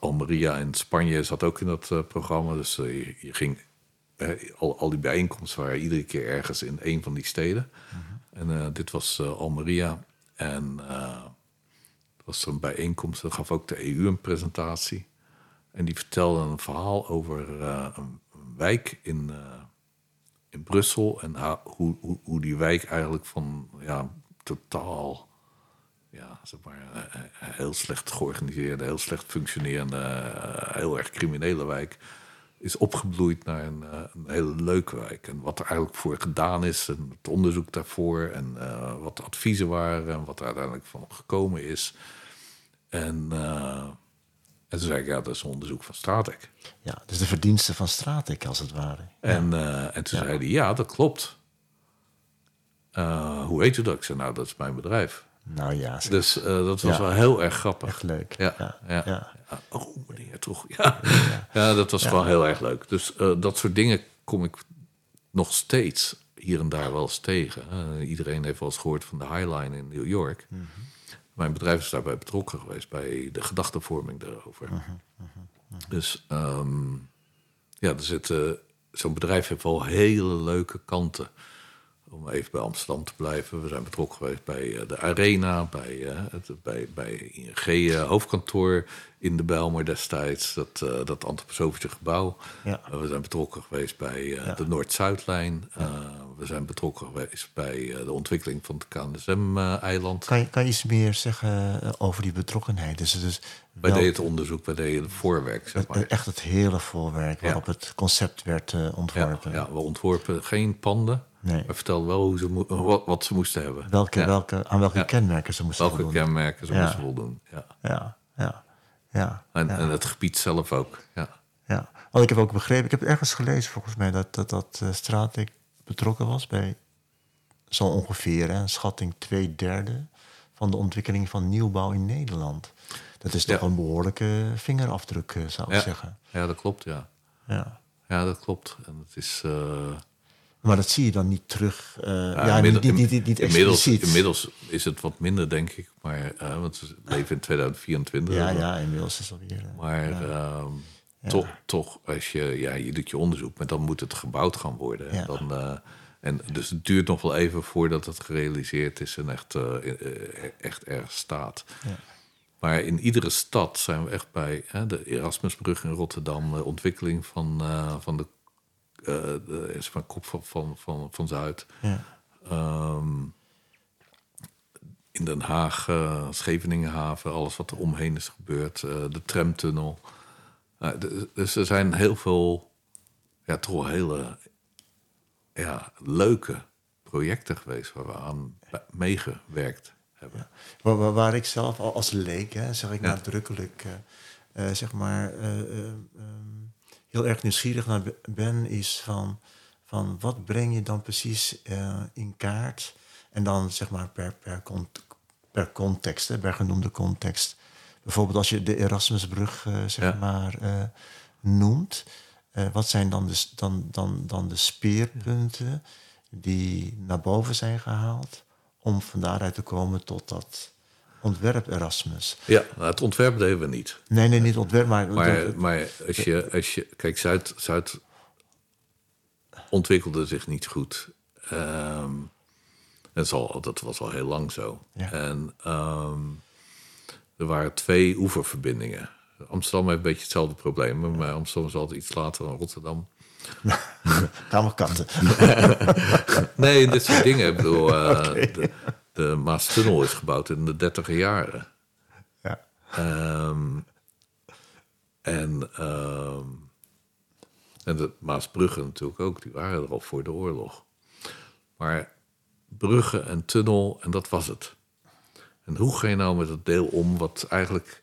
Almeria in Spanje zat ook in dat programma. Dus je, je ging. al, al die bijeenkomsten waren iedere keer ergens in een van die steden. En eh, dit was Almeria. En was een bijeenkomst. Dat gaf ook de EU een presentatie. En die vertelde een verhaal over eh, een, wijk in, eh, in Brussel. En hoe, hoe, hoe die wijk eigenlijk van ja, totaal ja, zeg maar, eh, heel slecht georganiseerde, heel slecht functionerende, heel erg criminele wijk is opgebloeid naar een, een hele leuke wijk. En wat er eigenlijk voor gedaan is, en het onderzoek daarvoor, en wat de adviezen waren, en wat er uiteindelijk van gekomen is. En, en toen zei ik, ja, dat is onderzoek van Stratek. Ja, dus de verdiensten van Stratik, als het ware. En, eh, en toen zei hij, ja, dat klopt. Eh, hoe weet u dat? Ik zei, nou, dat is mijn bedrijf. Nou ja, Dus eh, dat was Ja. wel heel erg grappig. echt leuk. Ja, ja, ja. ja. Ja, Oh, meneer, toch? Ja, ja dat was wel heel erg leuk. Dus dat soort dingen kom ik nog steeds hier en daar wel eens tegen. Iedereen heeft wel eens gehoord van de Highline in New York. Mijn bedrijf is daarbij betrokken geweest bij de gedachtenvorming daarover. Dus ehm, ja, er zitten. Zo'n bedrijf heeft wel hele leuke kanten. Om even bij Amsterdam te blijven. We zijn betrokken geweest bij eh, de Arena, bij, eh, het, bij, bij ING eh, hoofdkantoor in de Bijlmer destijds. Dat, eh, dat antroposofische gebouw. Ja. We zijn betrokken geweest bij Ja. de Noord-Zuidlijn. We zijn betrokken geweest bij de ontwikkeling van het KNSM-eiland. Kan, je, kan je iets meer zeggen over die betrokkenheid? Dus, dus wij wel- deden het onderzoek, wij deden het voorwerk, zeg maar. echt het hele voorwerk waarop het concept werd ontworpen. ja, we ontworpen geen panden. Nee. We vertelden wel hoe ze mo- wat, wat ze moesten hebben. Welke, Ja. welke, aan welke Ja. kenmerken ze moesten Welke voldoen. kenmerken ze Ja. moesten voldoen. Ja. Ja, ja, ja. En, het gebied zelf ook. Ja. Ja, want ik heb ook begrepen, ik heb ergens gelezen volgens mij dat dat, dat eh, Stratik betrokken was bij zo ongeveer hè, een schatting twee derde van de ontwikkeling van nieuwbouw in Nederland. Dat is toch een behoorlijke vingerafdruk, eh, zou ik zeggen. ja, dat klopt, ja. Ja. Ja, dat klopt. En het is... eh, Maar dat zie je dan niet terug. eh, ja, ja, niet, inmiddel- niet, niet, niet, niet inmiddels, is het wat minder, denk ik. Maar, eh, want we leven in 2024. ja, ja, inmiddels is alweer. eh, Maar ehm, toch, toch, als je, ja, je doet je onderzoek, maar dan moet het gebouwd gaan worden. Dan, en dus het duurt nog wel even voordat het gerealiseerd is en echt, eh, echt ergens staat. Ja. Maar in iedere stad zijn we echt bij hè, de Erasmusbrug in Rotterdam, de ontwikkeling van, van de, de is van kop van, van, van, van Zuid. ja. Ehm, in Den Haag, eh, Scheveningenhaven, alles wat er omheen is gebeurd, eh, de tramtunnel. Dus er zijn heel veel, ja, toch hele ja, leuke projecten geweest waar we aan meegewerkt hebben. Waar, waar, waar ik zelf al als leek, hè, zeg ik Ja. nadrukkelijk, eh, eh, zeg maar, eh, eh, ehm, heel erg nieuwsgierig naar be- ben, is van, van wat breng je dan precies eh, in kaart? En dan zeg maar per, per, cont- per context, hè, per genoemde context. Bijvoorbeeld als je de Erasmusbrug eh, zeg Ja. maar eh, noemt, wat zijn dan de, dan, dan, dan de speerpunten die naar boven zijn gehaald om van daaruit te komen tot dat ontwerp Erasmus? Ja, nou, het ontwerp deden we niet. Nee, nee, niet ontwerp, maar... Maar, maar als, je, als je. Kijk, Zuid, Zuid ontwikkelde zich niet goed. Ehm, dat, is al, dat was al heel lang zo. Ja. En ehm, er waren twee oeververbindingen. Amsterdam heeft een beetje hetzelfde probleem. Maar Amsterdam is altijd iets later dan Rotterdam. Kamerkatten. Nee, dit soort dingen. Ik bedoel, eh, de, de Maastunnel is gebouwd in de dertiger jaren. ja. Ehm, en, ehm, en de Maasbruggen natuurlijk ook, die waren er al voor de oorlog. Maar bruggen en tunnel, en dat was het. En hoe ga je nou met het deel om wat eigenlijk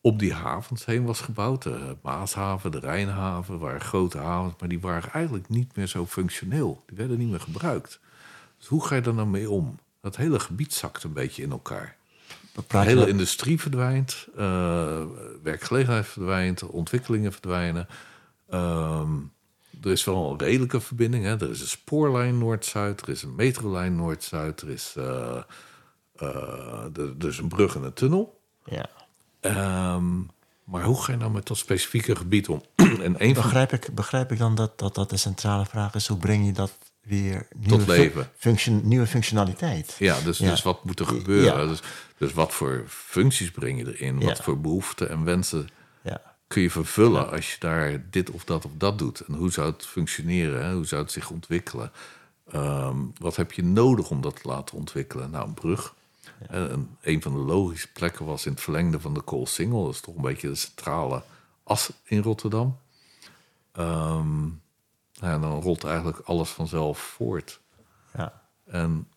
op die havens heen was gebouwd? De Maashaven, de Rijnhaven, waren grote havens, maar die waren eigenlijk niet meer zo functioneel. Die werden niet meer gebruikt. Dus hoe ga je daar nou mee om? Dat hele gebied zakt een beetje in elkaar. De hele industrie verdwijnt, eh, werkgelegenheid verdwijnt, ontwikkelingen verdwijnen. Ehm, er is wel een redelijke verbinding. Hè? Er is een spoorlijn Noord-Zuid, er is een metrolijn Noord-Zuid, er is, er, er is een brug en een tunnel. ja. Ehm, maar hoe ga je nou met dat specifieke gebied om? en een van Begrijp, ik, begrijp ik dan dat, dat dat de centrale vraag is? Hoe breng je dat weer nieuwe, fu- leven. function, nieuwe functionaliteit? Ja, dus, Ja. dus wat moet er gebeuren? Ja. Dus, dus wat voor functies breng je erin? Wat Ja. voor behoeften en wensen Ja. kun je vervullen als je daar dit of dat of dat doet? En hoe zou het functioneren? Hè? Hoe zou het zich ontwikkelen? Ehm, wat heb je nodig om dat te laten ontwikkelen? Nou, een brug. En een van de logische plekken was in het verlengde van de Koolsingel. Dat is toch een beetje de centrale as in Rotterdam. Ehm, ja, dan rolt eigenlijk alles vanzelf voort. Ja. En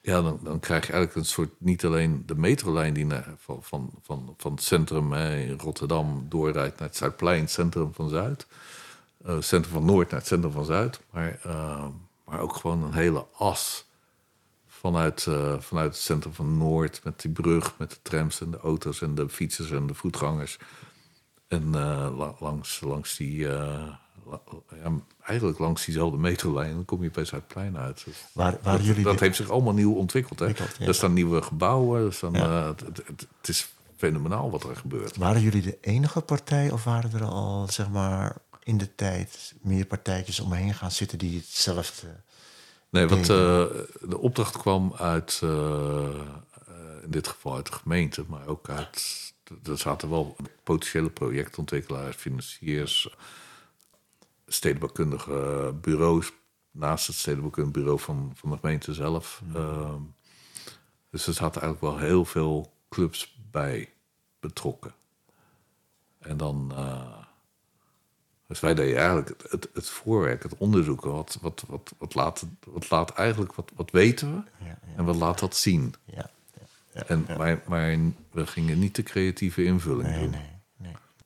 ja, dan, dan krijg je eigenlijk een soort, niet alleen de metrolijn die naar, van, van, van, van het centrum hè, in Rotterdam doorrijdt naar het Zuidplein, het centrum van Zuid. eh, centrum van Noord naar het centrum van Zuid. Maar, eh, maar ook gewoon een hele as vanuit, eh, vanuit het centrum van Noord met die brug, met de trams en de auto's en de fietsers en de voetgangers. En la- langs, langs die, ja, eigenlijk langs diezelfde metrolijn, dan kom je bij Zuidplein uit. Waar, waar dat, jullie dat heeft zich allemaal nieuw ontwikkeld. Hè? Ontwikkeld, ja. Er staan nieuwe gebouwen. Er staan, Ja. eh, het, het, is fenomenaal wat er gebeurt. Waren jullie de enige partij of waren er al, zeg maar, in de tijd meer partijtjes omheen gaan zitten die hetzelfde... Nee, Denk eh, de opdracht kwam uit, eh, eh, in dit geval uit de gemeente, maar ook uit. Er zaten wel potentiële projectontwikkelaars, financiers, stedenbouwkundige bureaus naast het stedenbouwkundig bureau van, van de gemeente zelf. Ehm, dus er zaten eigenlijk wel heel veel clubs bij betrokken. En dan. eh, dus wij deden eigenlijk het, het, het voorwerk, het onderzoeken. Wat, wat, wat, wat, laat, wat laat eigenlijk, wat, wat weten we? Ja, ja, En wat laat dat zien? ja. ja, En, maar, maar we gingen niet de creatieve invulling Nee, doen. nee.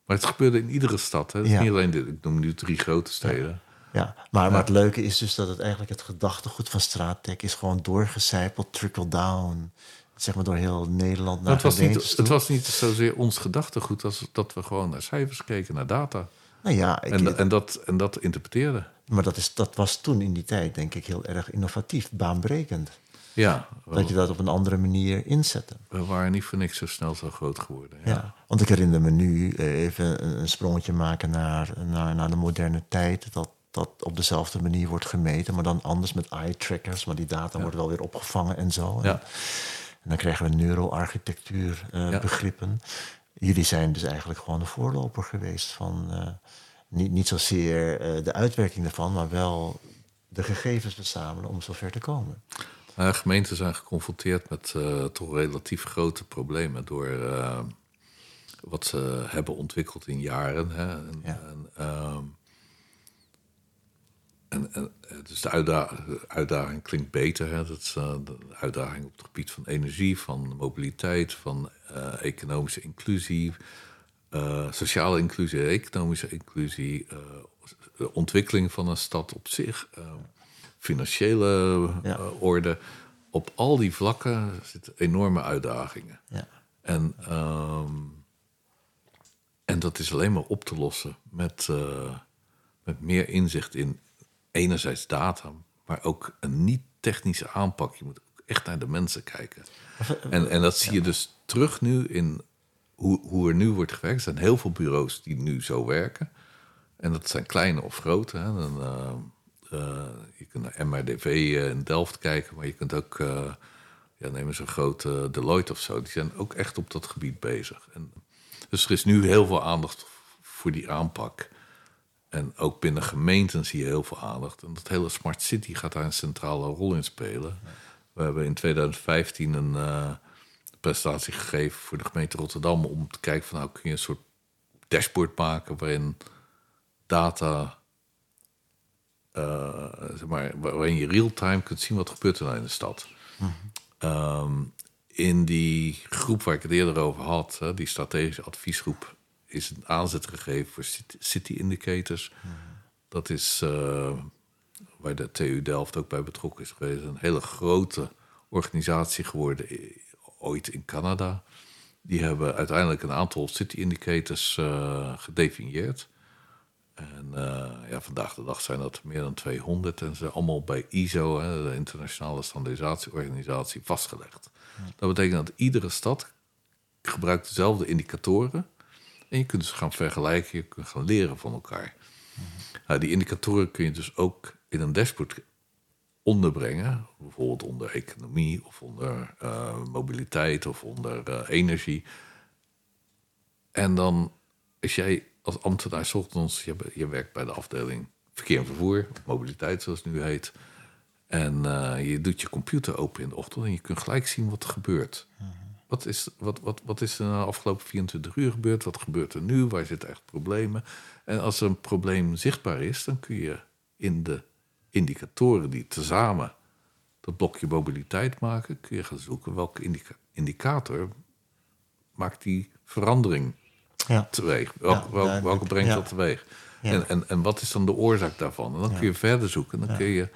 Maar het gebeurde in iedere stad. Hè? Ja. niet alleen dit. Ik noem nu drie grote steden. Ja, maar, maar het leuke is dus dat het eigenlijk het gedachtegoed van Straattech is gewoon doorgecijpeld, trickle down, zeg maar door heel Nederland naar het, was niet, toe. het was niet zozeer ons gedachtegoed als dat we gewoon naar cijfers keken, naar data. Nou ja, ik, En, en, dat, en dat interpreteerden. maar dat, is, dat was toen in die tijd denk ik heel erg innovatief, baanbrekend. Ja, Dat je dat op een andere manier inzette. we waren niet voor niks zo snel zo groot geworden. Ja. Ja. Want ik herinner me nu even een, sprongetje maken naar, naar, naar de moderne tijd. Dat dat op dezelfde manier wordt gemeten, maar dan anders met eye-trackers. Maar die data wordt wel weer opgevangen en zo. En, Ja. en dan krijgen we neuroarchitectuur eh, Ja. begrippen. Jullie zijn dus eigenlijk gewoon de voorloper geweest van eh, niet, niet zozeer eh, de uitwerking daarvan, maar wel de gegevens verzamelen om zover te komen. Uh, gemeenten zijn geconfronteerd met uh, toch relatief grote problemen door uh, wat ze hebben ontwikkeld in jaren. Hè. En, Ja. en, en, en, dus de uitdaging, uitdaging klinkt beter. Hè. Dat is uh, de uitdaging op het gebied van energie, van mobiliteit, van economische inclusie, sociale inclusie, economische inclusie, de ontwikkeling van een stad op zich. Uh, financiële Ja. uh, orde. Op al die vlakken zitten enorme uitdagingen. Ja. En, ehm, en dat is alleen maar op te lossen met, uh, met meer inzicht in enerzijds data, maar ook een niet-technische aanpak. Je moet ook echt naar de mensen kijken. En, en dat zie je dus terug nu in hoe, hoe er nu wordt gewerkt. Er zijn heel veel bureaus die nu zo werken. En dat zijn kleine of grote. Hè. Dan, uh, je kunt naar MRDV uh, in Delft kijken, maar je kunt ook, uh, ja, neem eens een grote Deloitte of zo, die zijn ook echt op dat gebied bezig. En, dus er is nu heel veel aandacht voor die aanpak. En ook binnen gemeenten zie je heel veel aandacht. En dat hele Smart City gaat daar een centrale rol in spelen. We hebben in 2015 een uh, presentatie gegeven voor de gemeente Rotterdam om te kijken van nou kun je een soort dashboard maken waarin data zeg maar, waarin je real-time kunt zien wat gebeurt er nou in de stad. Mm -hmm. um, in die groep waar ik het eerder over had, hè, die strategische adviesgroep, is een aanzet gegeven voor city, indicators. Mm -hmm. Dat is uh, waar de TU Delft ook bij betrokken is geweest. Een hele grote organisatie geworden ooit in Canada. Die hebben uiteindelijk een aantal city indicators uh, gedefinieerd. En uh, ja, vandaag de dag zijn dat meer dan 200 en ze zijn allemaal bij ISO, hè, de Internationale Standaardisatieorganisatie, vastgelegd. Dat betekent dat iedere stad gebruikt dezelfde indicatoren. En je kunt dus gaan vergelijken, je kunt gaan leren van elkaar. Nou, die indicatoren kun je dus ook in een dashboard onderbrengen. Bijvoorbeeld onder economie of onder uh, mobiliteit of onder uh, energie. En dan, als jij als ambtenaar ochtends, je, je werkt bij de afdeling verkeer en vervoer, mobiliteit zoals het nu heet. En uh, je doet je computer open in de ochtend en je kunt gelijk zien wat er gebeurt. Wat is, wat, wat, wat is er de afgelopen 24 uur gebeurd? Wat gebeurt er nu? Waar zitten echt problemen? En als er een probleem zichtbaar is, dan kun je in de indicatoren die tezamen dat blokje mobiliteit maken, kun je gaan zoeken welke indica indicator maakt die verandering ja. teweeg. Welke, ja, welke, brengt dat teweeg? En, en, en wat is dan de oorzaak daarvan? En dan kun je verder zoeken. Dan kun je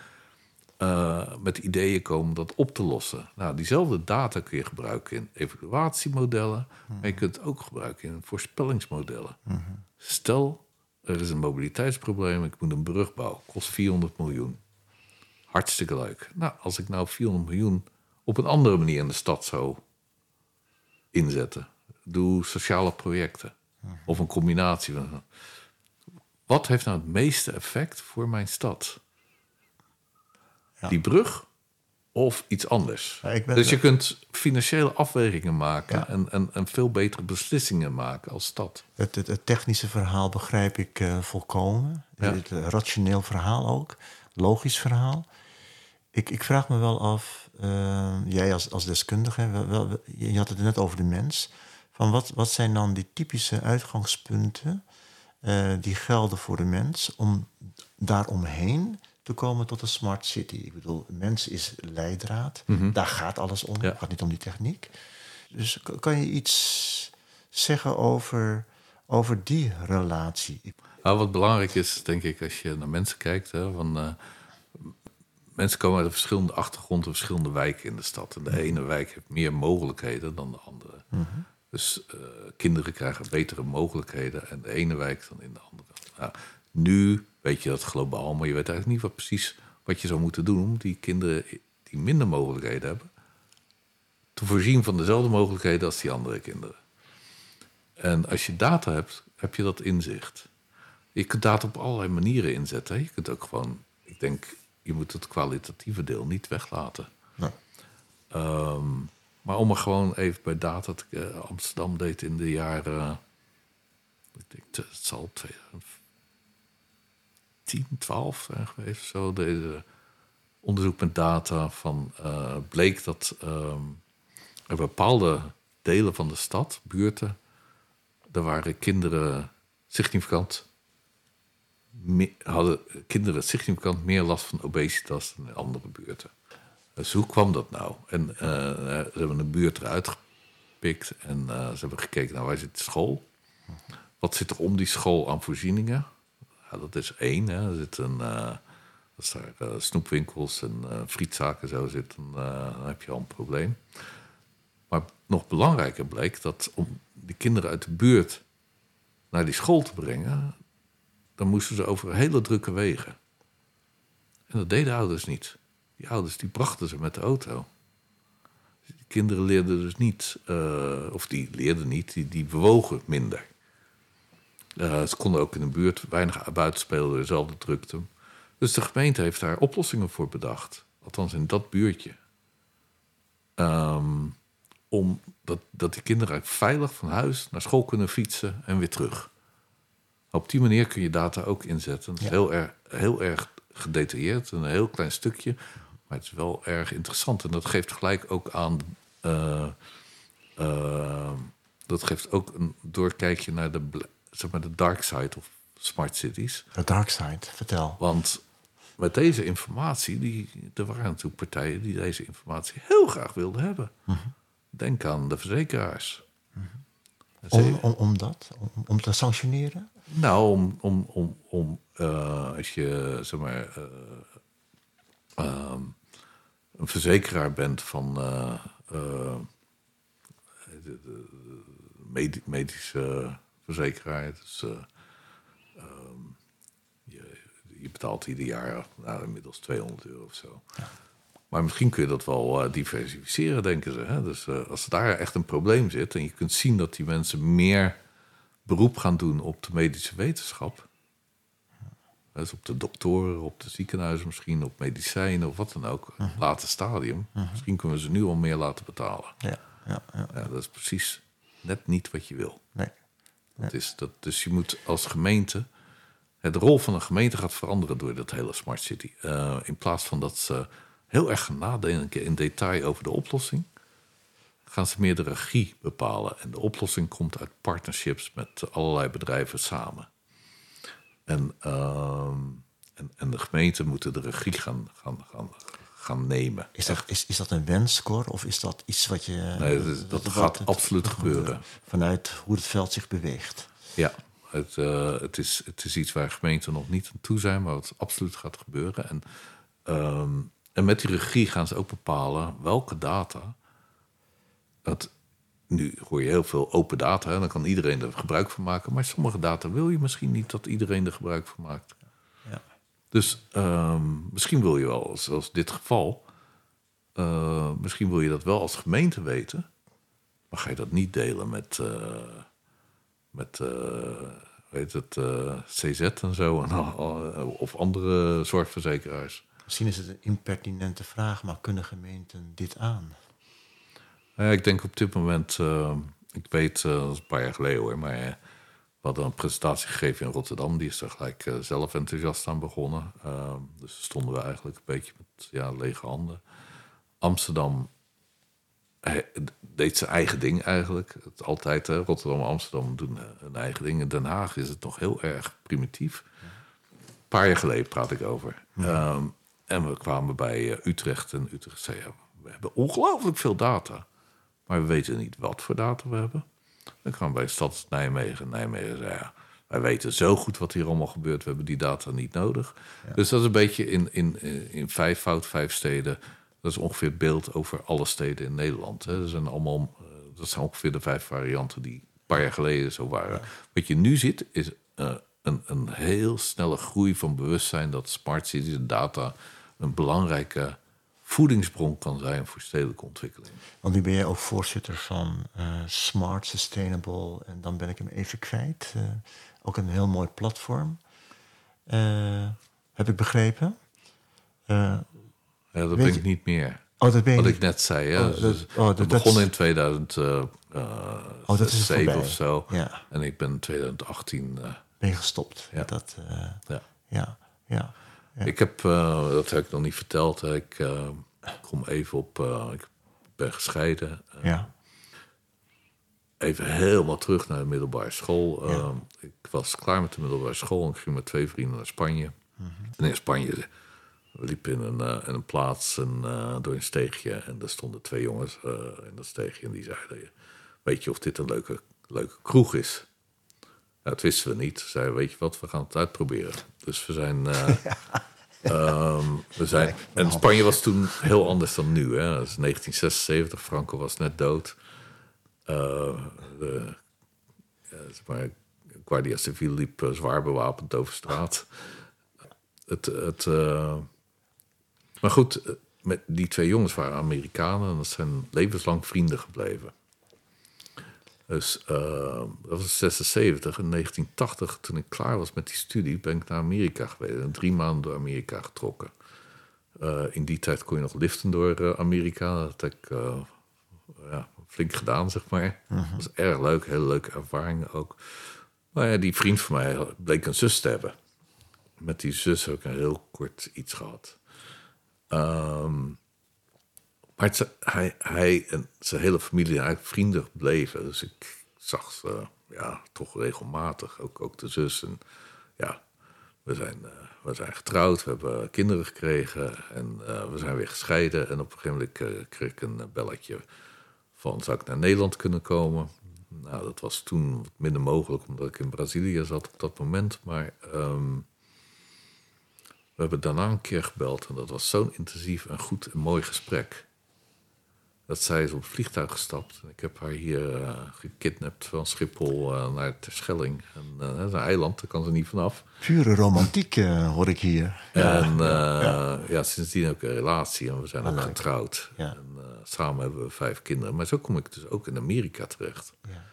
uh, met ideeën komen dat op te lossen. Nou, diezelfde data kun je gebruiken in evaluatiemodellen, maar je kunt het ook gebruiken in voorspellingsmodellen. Stel, er is een mobiliteitsprobleem, ik moet een brug bouwen, kost 400 miljoen. Hartstikke leuk. Nou, als ik nou 400 miljoen op een andere manier in de stad zou inzetten, doe sociale projecten of een combinatie van. Wat heeft nou het meeste effect voor mijn stad? Die brug of iets anders. dus je kunt financiële afwegingen maken en, en, en, veel betere beslissingen maken als stad. Het, het, technische verhaal begrijp ik uh, volkomen. Het, rationeel verhaal ook, logisch verhaal. Ik, ik vraag me wel af, uh, jij als, als deskundige, wel, wel, je had het net over de mens. Van wat, wat zijn dan die typische uitgangspunten uh, die gelden voor de mens om daaromheen te komen tot een smart city. Ik bedoel, mens is leidraad. Mhm. Daar gaat alles om. Het gaat niet om die techniek. Dus kan je iets zeggen over, over die relatie? Nou, wat belangrijk is, denk ik, als je naar mensen kijkt, hè, van, uh, mensen komen uit verschillende achtergronden, verschillende wijken in de stad. En de mhm. ene wijk heeft meer mogelijkheden dan de andere. Mhm. Dus uh, kinderen krijgen betere mogelijkheden en de ene wijk dan in de andere. Nou, nu weet je dat globaal, maar je weet eigenlijk niet wat precies wat je zou moeten doen om die kinderen die minder mogelijkheden hebben, te voorzien van dezelfde mogelijkheden als die andere kinderen. En als je data hebt, heb je dat inzicht. Je kunt data op allerlei manieren inzetten. Je kunt ook gewoon, ik denk, je moet het kwalitatieve deel niet weglaten. Nee. Ehm, maar om gewoon even bij data, te, uh, Amsterdam deed in de jaren, ik denk, het zal 2005 10, 12 zijn. Zo deze onderzoek met data van uh, bleek dat uh, er bepaalde delen van de stad, buurten, er waren kinderen significant hadden kinderen significant meer last van obesitas dan in andere buurten. Dus hoe kwam dat nou? En uh, ze hebben een buurt eruit gepikt en uh, ze hebben gekeken naar waar zit de school. Wat zit er om die school aan voorzieningen? Ja, dat is één. Hè. Er zit een, uh, als daar snoepwinkels en frietzaken zo zitten, dan heb je al een probleem. Maar nog belangrijker bleek dat om die kinderen uit de buurt naar die school te brengen, dan moesten ze over hele drukke wegen. En dat deden ouders niet. Die ouders die brachten ze met de auto. Die kinderen leerden dus niet, of die leerden niet, die, die bewogen minder. Uh, ze konden ook in de buurt weinig buiten spelen, dezelfde drukte. Dus de gemeente heeft daar oplossingen voor bedacht. Althans in dat buurtje. Um, om dat, dat die kinderen veilig van huis naar school kunnen fietsen en weer terug. Op die manier kun je data ook inzetten. Het is heel, erg, heel erg gedetailleerd, een heel klein stukje. Maar het is wel erg interessant. En dat geeft gelijk ook aan. Uh, uh, dat geeft ook een doorkijkje naar de zeg maar, de dark side of smart cities. De dark side, vertel. Want met deze informatie, die, er waren natuurlijk partijen die deze informatie heel graag wilden hebben. Mhm. Denk aan de verzekeraars. Mm om, om, om dat? Om, om te sanctioneren? Nou, om, om, om, om uh, als je zeg maar, uh, uh, een verzekeraar bent van de, de medische verzekeraar. Dus, uh, je, je, betaalt ieder jaar nou, inmiddels 200 euro of zo. Ja. Maar misschien kun je dat wel diversificeren, denken ze. Hè? Dus als daar echt een probleem zit en je kunt zien dat die mensen meer beroep gaan doen op de medische wetenschap. Dus op de doktoren, op de ziekenhuizen misschien, op medicijnen of wat dan ook. Uh -huh. Later stadium. Uh -huh. Misschien kunnen we ze nu al meer laten betalen. Ja, ja, ja. ja dat is precies net niet wat je wil. Nee. Dat is dat, dus je moet als gemeente. De rol van een gemeente gaat veranderen door dat hele smart city. Uh, in plaats van dat ze heel erg gaan nadenken in detail over de oplossing, gaan ze meer de regie bepalen. En de oplossing komt uit partnerships met allerlei bedrijven samen. En, uh, en, en, de gemeenten moeten de regie gaan, gaan, gaan, gaan nemen. Is dat, is, is dat een wens, Cor? Of is dat iets wat je... Nee, dat, dat gaat het, absoluut gebeuren. Vanuit hoe het veld zich beweegt. Ja, het, uh, het, is, het is iets waar gemeenten nog niet aan toe zijn... maar wat absoluut gaat gebeuren. En, um, en met die regie gaan ze ook bepalen welke data... Dat, nu hoor je heel veel open data, dan kan iedereen er gebruik van maken. Maar sommige data wil je misschien niet dat iedereen er gebruik van maakt. Ja. Dus um, misschien wil je wel, zoals dit geval, uh, misschien wil je dat wel als gemeente weten, maar ga je dat niet delen met, uh, met uh, weet het, CZ en zo, en, of andere zorgverzekeraars. Misschien is het een impertinente vraag, maar kunnen gemeenten dit aan? Ja, ik denk op dit moment, uh, ik weet, uh, dat is een paar jaar geleden hoor, maar uh, we hadden een presentatie gegeven in Rotterdam. Die is er gelijk zelf enthousiast aan begonnen. dus stonden we eigenlijk een beetje met ja, lege handen. Amsterdam deed zijn eigen ding eigenlijk. Het altijd, Rotterdam en Amsterdam doen hun eigen ding. In Den Haag is het nog heel erg primitief. Een paar jaar geleden praat ik over. Ja. Um, en we kwamen bij Utrecht en Utrecht zei, ja, we hebben ongelooflijk veel data. Maar we weten niet wat voor data we hebben. Dan we bij Stad Nijmegen. Nijmegen zei ja, wij weten zo goed wat hier allemaal gebeurt. We hebben die data niet nodig. Ja. Dus dat is een beetje in, in, in vijf fout, vijf steden. Dat is ongeveer het beeld over alle steden in Nederland. Hè. Dat, zijn allemaal, dat zijn ongeveer de vijf varianten die een paar jaar geleden zo waren. Ja. Wat je nu ziet is uh, een, een heel snelle groei van bewustzijn... dat smart cities en data een belangrijke voedingsbron kan zijn voor stedelijke ontwikkeling. Want nu ben jij ook voorzitter van uh, Smart Sustainable en dan ben ik hem even kwijt. Uh, ook een heel mooi platform. Uh, heb ik begrepen? ja, dat ben ik niet meer. Oh, dat ben Wat ik net zei. Hè? Oh, dat, oh, dat, begon dat... in 2007 oh, dat is of zo. Ja. En ik ben in 2018... ben je gestopt? Ja. Dat, ja. ja, ja. Ja. Ik heb, uh, dat heb ik nog niet verteld. Ik uh, kom even op, uh, ik ben gescheiden. ja. Even helemaal terug naar de middelbare school. Ja. ik was klaar met de middelbare school en ik ging met twee vrienden naar Spanje. -hmm. En in Spanje we liepen in een, in een plaats en, door een steegje. En daar stonden twee jongens in dat steegje en die zeiden... Weet je of dit een leuke, leuke kroeg is? Dat wisten we niet. Zeiden, weet je wat, we gaan het uitproberen. Dus we zijn... Uh, um, we zijn en Spanje was toen heel anders dan nu. Hè. Dat is 1976, Franco was net dood. Uh, de, ja, maar, Guardia Civil liep uh, zwaar bewapend over straat. Het, het, uh, maar goed, met die twee jongens waren Amerikanen en dat zijn levenslang vrienden gebleven. Dus uh, dat was 76. In 1980, toen ik klaar was met die studie, ben ik naar Amerika geweest. En drie maanden door Amerika getrokken. Uh, in die tijd kon je nog liften door uh, Amerika. Dat heb ik ja, flink gedaan, zeg maar. Dat -huh. was erg leuk, hele leuke ervaringen ook. Maar ja, die vriend van mij bleek een zus te hebben. Met die zus heb ik een heel kort iets gehad. Um, hij, en zijn hele familie eigenlijk vrienden bleven. Dus ik zag ze ja, toch regelmatig, ook, ook de zus. En ja, we zijn, uh, we zijn getrouwd, we hebben kinderen gekregen en uh, we zijn weer gescheiden. En op een gegeven moment uh, kreeg ik een belletje van, zou ik naar Nederland kunnen komen? Nou, dat was toen minder mogelijk, omdat ik in Brazilië zat op dat moment. Maar um, we hebben daarna een keer gebeld en dat was zo'n intensief en goed en mooi gesprek. Dat zij is op het vliegtuig gestapt. Ik heb haar hier uh, gekidnapt van Schiphol uh, naar Terschelling. En, uh, dat is een eiland, daar kan ze niet vanaf. Pure romantiek hoor ik hier. En ja. ja. sindsdien ook een relatie en we zijn ook getrouwd. Ja. En, samen hebben we vijf kinderen. Maar zo kom ik dus ook in Amerika terecht. Ja.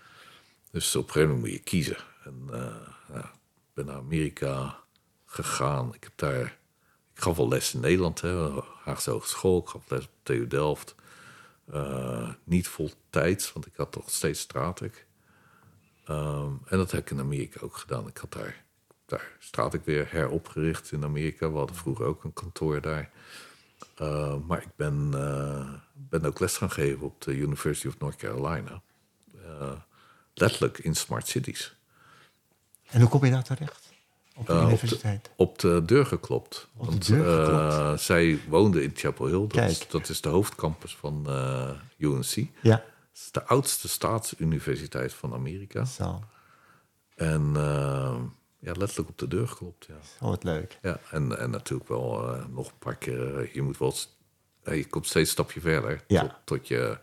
Dus op een gegeven moment moet je kiezen. En ja, ik ben naar Amerika gegaan. Ik heb daar... Ik gaf wel les in Nederland, hè, Haagse Hogeschool. Ik gaf les op TU Delft. Uh, niet vol tijd, want ik had toch steeds straatwerk. Um, en dat heb ik in Amerika ook gedaan. Ik had daar, daar straatwerk weer heropgericht in Amerika. We hadden vroeger ook een kantoor daar. Uh, maar ik ben, uh, ben ook les gaan geven op de University of North Carolina. letterlijk in smart cities. En hoe kom je daar terecht? Op de universiteit? Op de, deur geklopt. Op want, de deur geklopt. Uh, zij woonde in Chapel Hill. Dat, is, dat is, de hoofdcampus van uh, UNC. Ja. Het is de oudste staatsuniversiteit van Amerika. Zo. En ja, letterlijk op de deur geklopt. Ja. Oh, wat leuk. Ja, en, en natuurlijk wel nog een paar keer. Je moet wel. Je komt steeds een stapje verder. Ja. Tot, tot je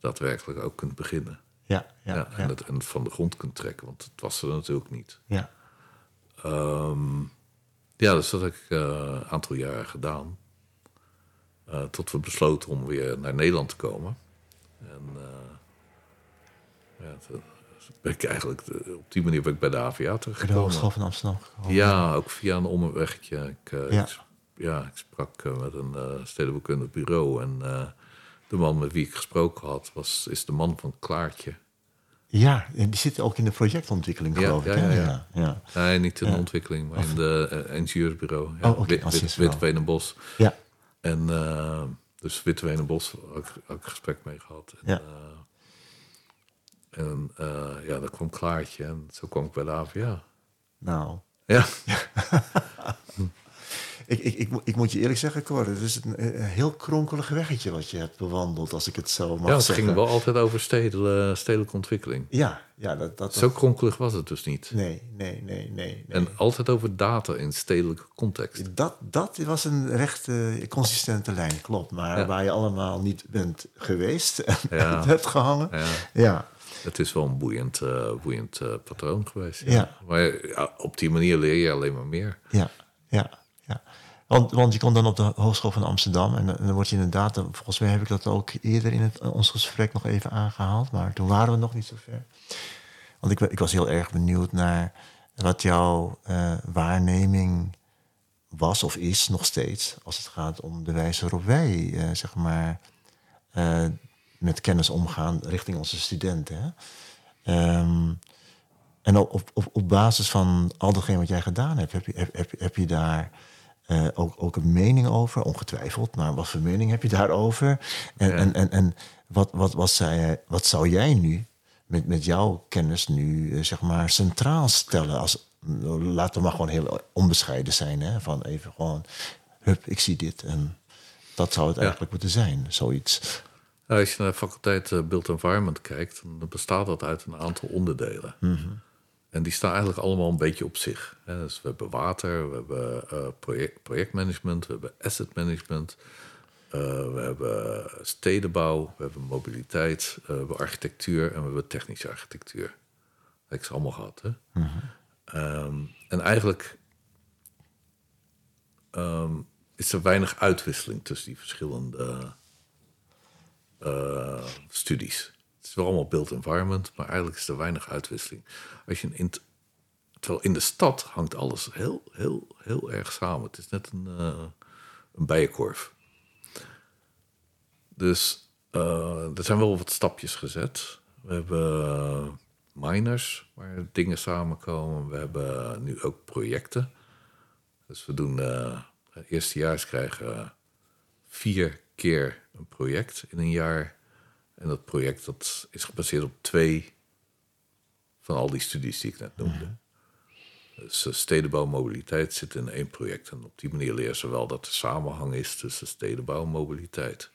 daadwerkelijk ook kunt beginnen. Ja, ja, ja, en, Het, en van de grond kunt trekken, want het was er natuurlijk niet. Ja. Um, ja, dus dat heb ik een uh, aantal jaren gedaan. Uh, tot we besloten om weer naar Nederland te komen. En uh, ja, toen ben ik eigenlijk op die manier ben ik bij de AVA terechtgekomen. Bij de Hogeschool van Amsterdam gekomen. Ja, ook via een omwegje. Ik, ja. ik, ja, ik sprak met een stedenbekundig bureau. En de man met wie ik gesproken had, was, is de man van Klaartje. Ja, en die zitten ook in de projectontwikkeling, geloof ja, ik. Ja, ja. ja. Nee, niet in de ontwikkeling, maar in de uh, ingenieursbureau. Ja. Oh, okay, Wit, en Bos. Ja. En uh, dus en Bos ook gesprek mee gehad. En, ja. Uh, en ja, dan kwam Klaartje en zo kwam ik bij de AVA. Nou. Ja. Ik, ik, ik, ik, moet je eerlijk zeggen, Cor, het is een, een, heel kronkelig weggetje wat je hebt bewandeld, als ik het zo mag ja, het zeggen. ging wel altijd over stedel, stedelijke ontwikkeling. Ja, ja dat, dat, Zo kronkelig was het dus niet. Nee, nee, nee, nee. nee. En altijd over data in stedelijke context. Dat, dat was een recht uh, consistente lijn, klopt. Maar ja. waar je allemaal niet bent geweest en ja. hebt gehangen. Ja. ja. Het is wel een boeiend, uh, boeiend uh, patroon geweest. Ja. Maar op die manier leer je alleen maar meer. Ja, ja. Want, want je komt dan op de Hogeschool van Amsterdam en, dan word je inderdaad, volgens mij heb ik dat ook eerder in het, ons gesprek nog even aangehaald, maar toen waren we nog niet zo ver. Want ik, ik was heel erg benieuwd naar wat jouw uh, waarneming was of is nog steeds als het gaat om de wijze waarop wij, uh, zeg maar, uh, met kennis omgaan richting onze studenten. Hè? Um, en op, op, op basis van al datgene wat jij gedaan hebt, heb je, heb, heb je daar uh, ook, ook een mening over? Ongetwijfeld, maar wat voor mening heb je daarover? En, Ja. en, en, en wat, wat, wat, zei, wat zou jij nu met, met jouw kennis nu uh, zeg maar centraal stellen? Als, laten we maar gewoon heel onbescheiden zijn. Hè? Van even gewoon, hup, ik zie dit. En dat zou het Ja. eigenlijk moeten zijn, zoiets. Nou, als je naar de faculteit eh, Built Environment kijkt, dan bestaat dat uit een aantal onderdelen. En die staan eigenlijk allemaal een beetje op zich. Dus we hebben water, we hebben eh, project, projectmanagement, we hebben asset management, eh, we hebben stedenbouw, we hebben mobiliteit, eh, we hebben architectuur en we hebben technische architectuur. Dat heb ik ze allemaal gehad. Hè? Ehm, en eigenlijk ehm, is er weinig uitwisseling tussen die verschillende studies. Is wel allemaal built environment, maar eigenlijk is er weinig uitwisseling. Als je int- terwijl in de stad hangt alles heel, heel, heel erg samen. Het is net een, eh, een bijenkorf. Dus eh, er zijn wel wat stapjes gezet. We hebben eh, miners waar dingen samenkomen. We hebben nu ook projecten. Dus we doen uh, eerstejaars krijgen vier keer een project in een jaar. En dat project dat is gebaseerd op twee van al die studies die ik net noemde. Dus uh, stedenbouw en mobiliteit zitten in één project. En op die manier leren ze wel dat er samenhang is tussen stedenbouw en mobiliteit.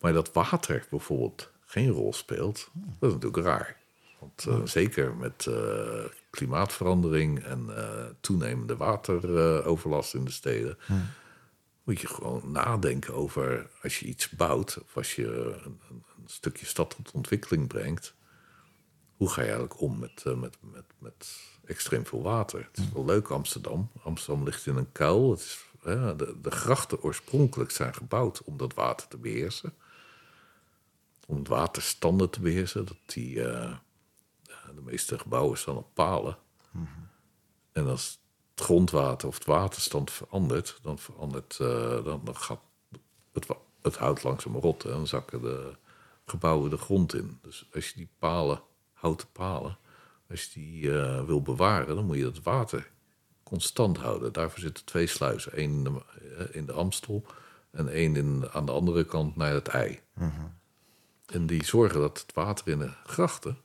Maar dat water bijvoorbeeld geen rol speelt, dat is natuurlijk raar. Want uh, zeker met uh, klimaatverandering en uh, toenemende wateroverlast in de steden, moet je gewoon nadenken over als je iets bouwt of als je een stukje stad tot ontwikkeling brengt. Hoe ga je eigenlijk om met, uh, met, met, met extreem veel water? Het is wel leuk Amsterdam. Amsterdam ligt in een kuil. Het is, de, de grachten oorspronkelijk zijn gebouwd om dat water te beheersen. Om het waterstanden te beheersen. Dat die, uh, de meeste gebouwen staan op palen. Mm -hmm. En als het grondwater of het waterstand verandert, dan verandert, uh, dan, dan gaat het, het hout langzaam rot en dan zakken de gebouwen de grond in. Dus als je die palen, houten palen, als je die uh, wil bewaren, dan moet je dat water constant houden. Daarvoor zitten twee sluizen, één in de, in de Amstel en één in, aan de andere kant naar het ei. Mm -hmm. En die zorgen dat het water in de grachten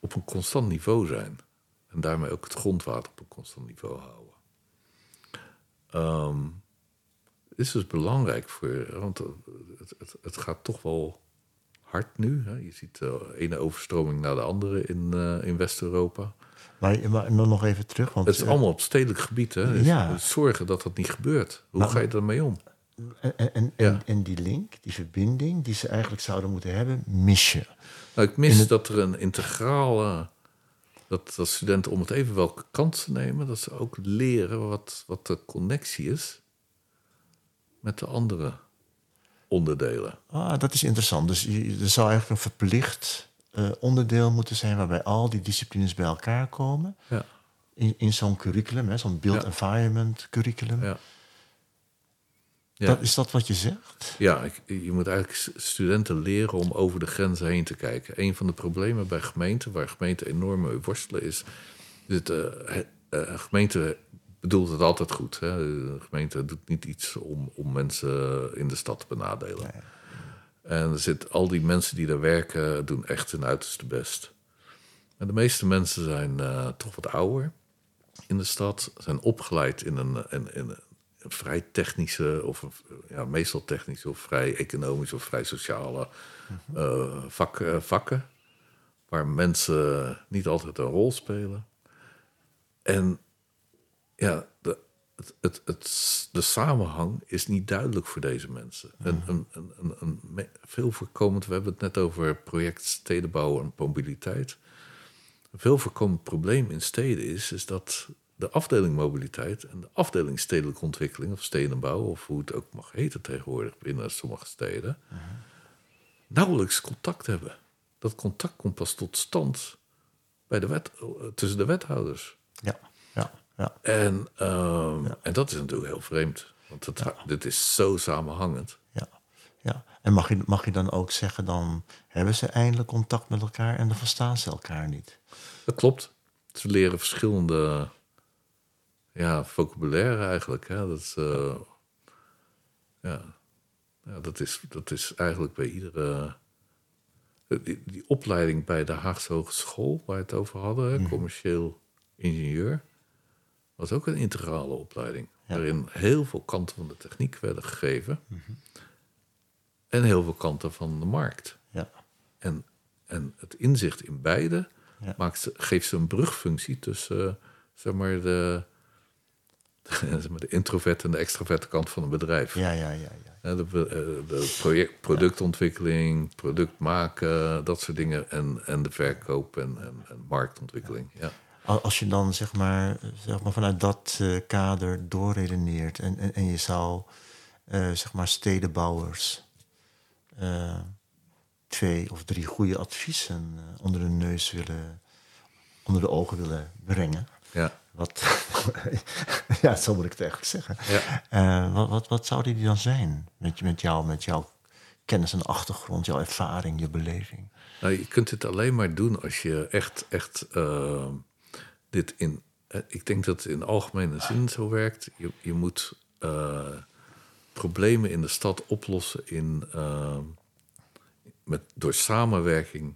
op een constant niveau zijn. En daarmee ook het grondwater op een constant niveau houden. Um, is dus belangrijk voor, want het, het, het gaat toch wel hard nu. Hè? Je ziet de ene overstroming na de andere in, uh, in West-Europa. Maar, maar nog even terug. Want, het is allemaal op stedelijk gebied. Hè? Dus ja. Zorgen dat dat niet gebeurt. Hoe maar, ga je ermee om? En, en, en, ja. en, die link, die verbinding die ze eigenlijk zouden moeten hebben, mis je. Nou, ik mis het... dat er een integrale dat, dat studenten om het even welke kant ze nemen, dat ze ook leren wat, wat de connectie is met de andere onderdelen. Ah, dat is interessant. Dus er zou eigenlijk een verplicht uh, onderdeel moeten zijn waarbij al die disciplines bij elkaar komen. Ja. In, in zo'n curriculum, zo'n build ja. environment curriculum. Ja. Ja. Dat, is dat wat je zegt? Ja, ik, je moet eigenlijk studenten leren om over de grenzen heen te kijken. Een van de problemen bij gemeenten, waar gemeenten enorm mee worstelen, is. dat uh, uh, gemeente bedoelt het altijd goed. Hè? De gemeente doet niet iets om, om mensen in de stad te benadelen. Nee. En er zit, al die mensen die daar werken, doen echt hun uiterste best. En de meeste mensen zijn uh, toch wat ouder in de stad, zijn opgeleid in een, in, in, een vrij technische, of een, ja, meestal technische, of vrij economische of vrij sociale uh, vak, uh, vakken. Waar mensen niet altijd een rol spelen. En ja, de, het, het, het, de samenhang is niet duidelijk voor deze mensen. Een, een, een, een, veel voorkomend, we hebben het net over project stedenbouw en mobiliteit. Een veel voorkomend probleem in steden is, is dat de afdeling mobiliteit en de afdeling stedelijke ontwikkeling of stedenbouw, of hoe het ook mag heten tegenwoordig binnen sommige steden, uh -huh. nauwelijks contact hebben. Dat contact komt pas tot stand bij de wet, tussen de wethouders. Ja, ja. En, um, ja. en dat is natuurlijk heel vreemd, want het, ja. dit is zo samenhangend. Ja, ja. En mag je, mag je dan ook zeggen, dan hebben ze eindelijk contact met elkaar en dan verstaan ze elkaar niet? Dat klopt. Ze leren verschillende ja, vocabulaire eigenlijk. Hè? Dat, is, uh, ja. ja, dat, is, dat is eigenlijk bij iedere. Die, die, opleiding bij de Haagse Hogeschool, waar we het over hadden, mm. commercieel ingenieur, was ook een integrale opleiding. Ja. Waarin heel veel kanten van de techniek werden gegeven. Mm -hmm. En heel veel kanten van de markt. Ja. En, en het inzicht in beide ja. maakt, geeft ze een brugfunctie tussen uh, zeg maar, de, de introverte en de extroverte kant van een bedrijf. Ja, ja, ja. ja. De, de project, productontwikkeling, product maken, dat soort dingen. En, en de verkoop en, en, en marktontwikkeling. Ja. Als je dan zeg maar, zeg maar vanuit dat uh, kader doorredeneert en, en, en je zou uh, zeg maar stedenbouwers uh, twee of drie goede adviezen onder de neus willen, onder de ogen willen brengen. Ja. Wat, ja, zo moet ik het eigenlijk zeggen. Ja. Wat, wat, wat zouden die dan zijn met, met, jou, met jouw kennis en achtergrond, jouw ervaring, je beleving? Nou, je kunt het alleen maar doen als je echt, echt uh, dit in. Uh, ik denk dat het in algemene zin zo werkt. Je, je moet problemen in de stad oplossen in, met, door samenwerking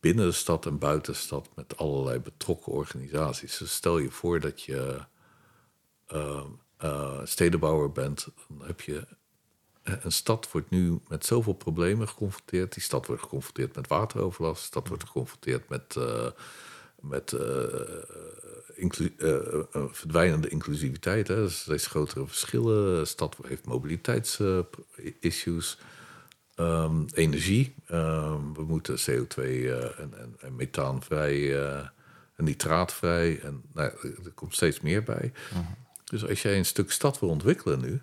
binnen de stad en buiten de stad met allerlei betrokken organisaties. Dus stel je voor dat je stedenbouwer bent, dan heb je. Een stad wordt nu met zoveel problemen geconfronteerd. Die stad wordt geconfronteerd met wateroverlast. De stad wordt geconfronteerd met met inclu- verdwijnende inclusiviteit. Hè. Dus steeds grotere verschillen. De stad heeft mobiliteitsissues. Um, energie. Um, we moeten CO2 en, en, en methaanvrij en nitraatvrij. En nou, er komt steeds meer bij. Uh -huh. Dus als jij een stuk stad wil ontwikkelen nu,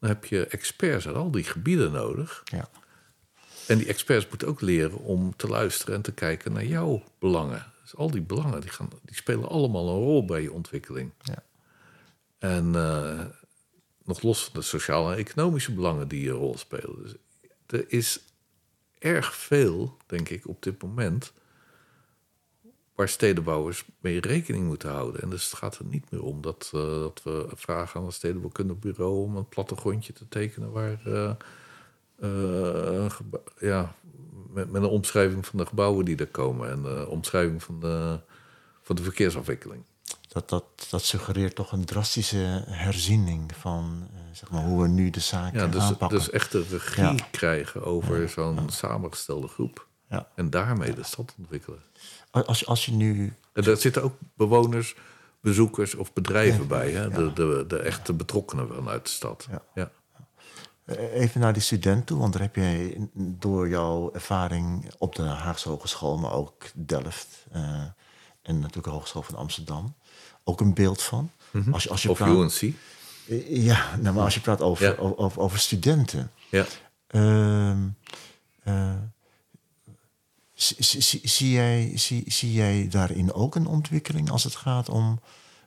dan heb je experts uit al die gebieden nodig. Ja. En die experts moeten ook leren om te luisteren en te kijken naar jouw belangen. Dus al die belangen die gaan, die spelen allemaal een rol bij je ontwikkeling. Ja. En uh, nog los van de sociale en economische belangen die een rol spelen. Dus er is erg veel, denk ik, op dit moment waar stedenbouwers mee rekening moeten houden. En dus het gaat er niet meer om dat, uh, dat we vragen aan het stedenbouwkundig bureau om een plattegrondje te tekenen waar uh, uh, ja, met, met, een omschrijving van de gebouwen die er komen en de omschrijving van de, van de verkeersafwikkeling. Dat, dat, dat suggereert toch een drastische herziening van zeg maar, hoe we nu de zaken ja, dus, aanpakken. Dus echt de regie ja. krijgen over ja. zo'n samengestelde groep. En daarmee de stad ontwikkelen. Als, als je nu. En daar zitten ook bewoners, bezoekers of bedrijven bij. Hè? De, de, de echte betrokkenen vanuit de stad. Ja. Ja. Even naar die student toe, want daar heb jij door jouw ervaring op de Haagse Hogeschool, maar ook Delft uh, en natuurlijk de Hogeschool van Amsterdam, ook een beeld van. Mm -hmm. als als je of praat, UNC. Ja, nou, maar als je praat over, over, over, studenten. Ja. Uh, uh, Zie, zie, zie, jij, zie, zie jij daarin ook een ontwikkeling als het gaat om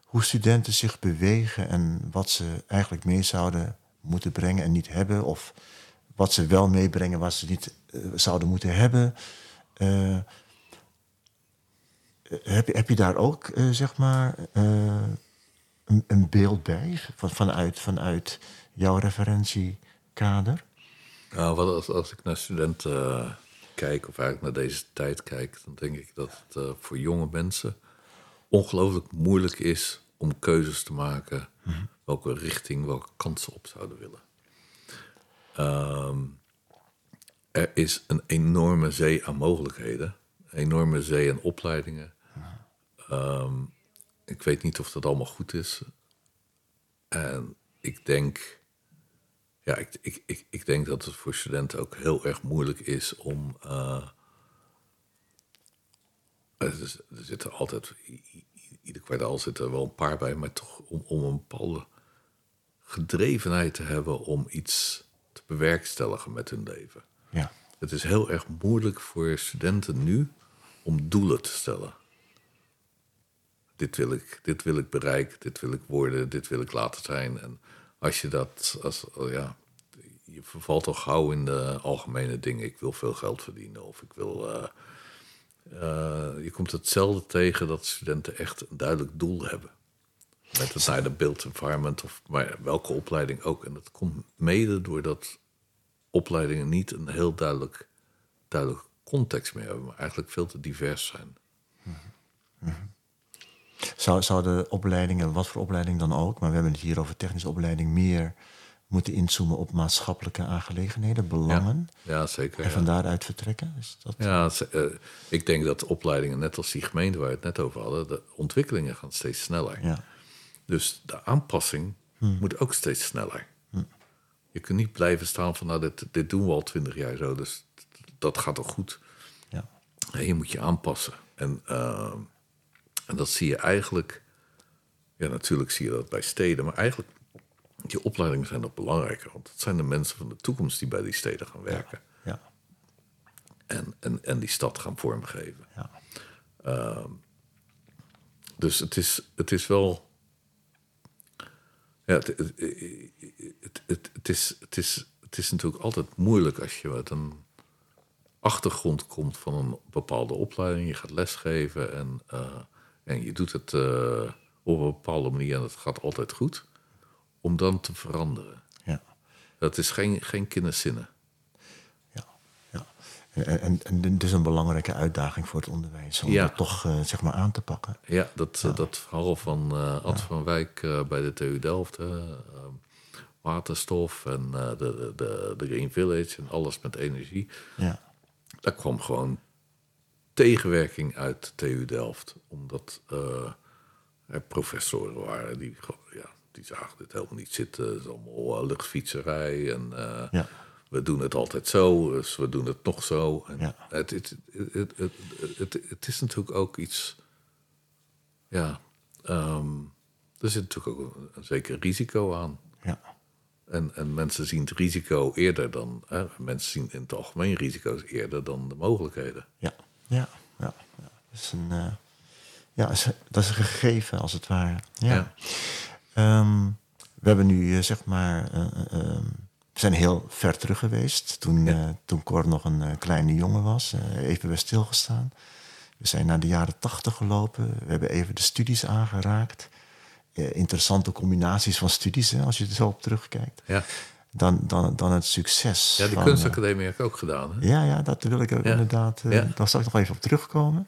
hoe studenten zich bewegen en wat ze eigenlijk mee zouden moeten brengen en niet hebben, of wat ze wel meebrengen wat ze niet uh, zouden moeten hebben? Uh, heb, je, heb je daar ook, uh, zeg maar, een, een, beeld bij van, vanuit, vanuit jouw referentiekader? Nou, wat als, als ik naar studenten kijk, of eigenlijk naar deze tijd kijk, dan denk ik dat het voor jonge mensen ongelooflijk moeilijk is om keuzes te maken Mhm. Welke richting, welke kant ze op zouden willen. Um, er is een enorme zee aan mogelijkheden, een enorme zee aan opleidingen. Um, ik weet niet of dat allemaal goed is. En ik denk ja, ik, ik, ik, ik denk dat het voor studenten ook heel erg moeilijk is om. Uh, er, er zitten altijd, ieder kwartaal zitten er wel een paar bij, maar toch om, om een bepaalde gedrevenheid te hebben om iets te bewerkstelligen met hun leven. Ja. Het is heel erg moeilijk voor studenten nu om doelen te stellen. Dit wil ik, dit wil ik bereiken, dit wil ik worden, dit wil ik laten zijn. En als je dat, als, ja, je vervalt al gauw in de algemene dingen. Ik wil veel geld verdienen of ik wil. Uh, uh, je komt hetzelfde tegen dat studenten echt een duidelijk doel hebben. Met het naar de built environment of maar welke opleiding ook. En dat komt mede doordat opleidingen niet een heel duidelijk, duidelijk context meer hebben, maar eigenlijk veel te divers zijn. Zou, zou de opleidingen, wat voor opleiding dan ook, maar we hebben het hier over technische opleiding, meer moeten inzoomen op maatschappelijke aangelegenheden, belangen. Ja, ja zeker. En van daaruit vertrekken? Is dat... Ja, uh, ik denk dat opleidingen, net als die gemeente waar we het net over hadden, de ontwikkelingen gaan steeds sneller. Ja. Dus de aanpassing Hmm. moet ook steeds sneller. Hmm. Je kunt niet blijven staan van, nou, dit, dit doen we al twintig jaar zo, dus dat gaat toch goed. Ja. Je moet je aanpassen. En, uh, en dat zie je eigenlijk, ja, natuurlijk zie je dat bij steden, maar eigenlijk die opleidingen zijn nog belangrijker. Want het zijn de mensen van de toekomst die bij die steden gaan werken. Ja. ja. En, en, en die stad gaan vormgeven. Ja. Uh, dus het is, het is wel. Ja, het, het, het, het, is, het, is, het is natuurlijk altijd moeilijk als je met een achtergrond komt van een bepaalde opleiding. Je gaat lesgeven en, uh, en je doet het uh, op een bepaalde manier en het gaat altijd goed om dan te veranderen. Ja. Dat is geen, geen kinderzinnen. Ja. En, en, en dus een belangrijke uitdaging voor het onderwijs om Ja. dat toch uh, zeg maar aan te pakken. Ja, dat, ja. dat verhaal van uh, Ad van Wijk uh, bij de TU Delft. Uh, waterstof en de, de, de Green Village en alles met energie. Ja. Daar kwam gewoon tegenwerking uit de TU Delft. Omdat er professoren waren die, ja, die zagen dit helemaal niet zitten. Het is allemaal luchtfietserij en ja. We doen het altijd zo, dus we doen het nog zo. En ja. het, het, het, het, het, is natuurlijk ook iets... Ja, um, er zit natuurlijk ook een, een zeker risico aan. Ja. En, en mensen zien het risico eerder dan. Hè, mensen zien in het algemeen risico's eerder dan de mogelijkheden. Ja, ja, ja. ja. Dat, is een, uh, ja, dat is een gegeven als het ware. Ja. ja. Um, we hebben nu uh, zeg maar. Uh, we zijn heel ver terug geweest. Toen, ja. toen Cor nog een kleine jongen was. even bij stilgestaan. We zijn naar de jaren tachtig gelopen. We hebben even de studies aangeraakt. Eh, interessante combinaties van studies, hè, als je er zo op terugkijkt. Ja. Dan, dan, dan het succes. Ja, de kunstacademie heb ik ook gedaan. Hè? Ja, ja, dat wil ik ook inderdaad. Daar zal ik nog even op terugkomen.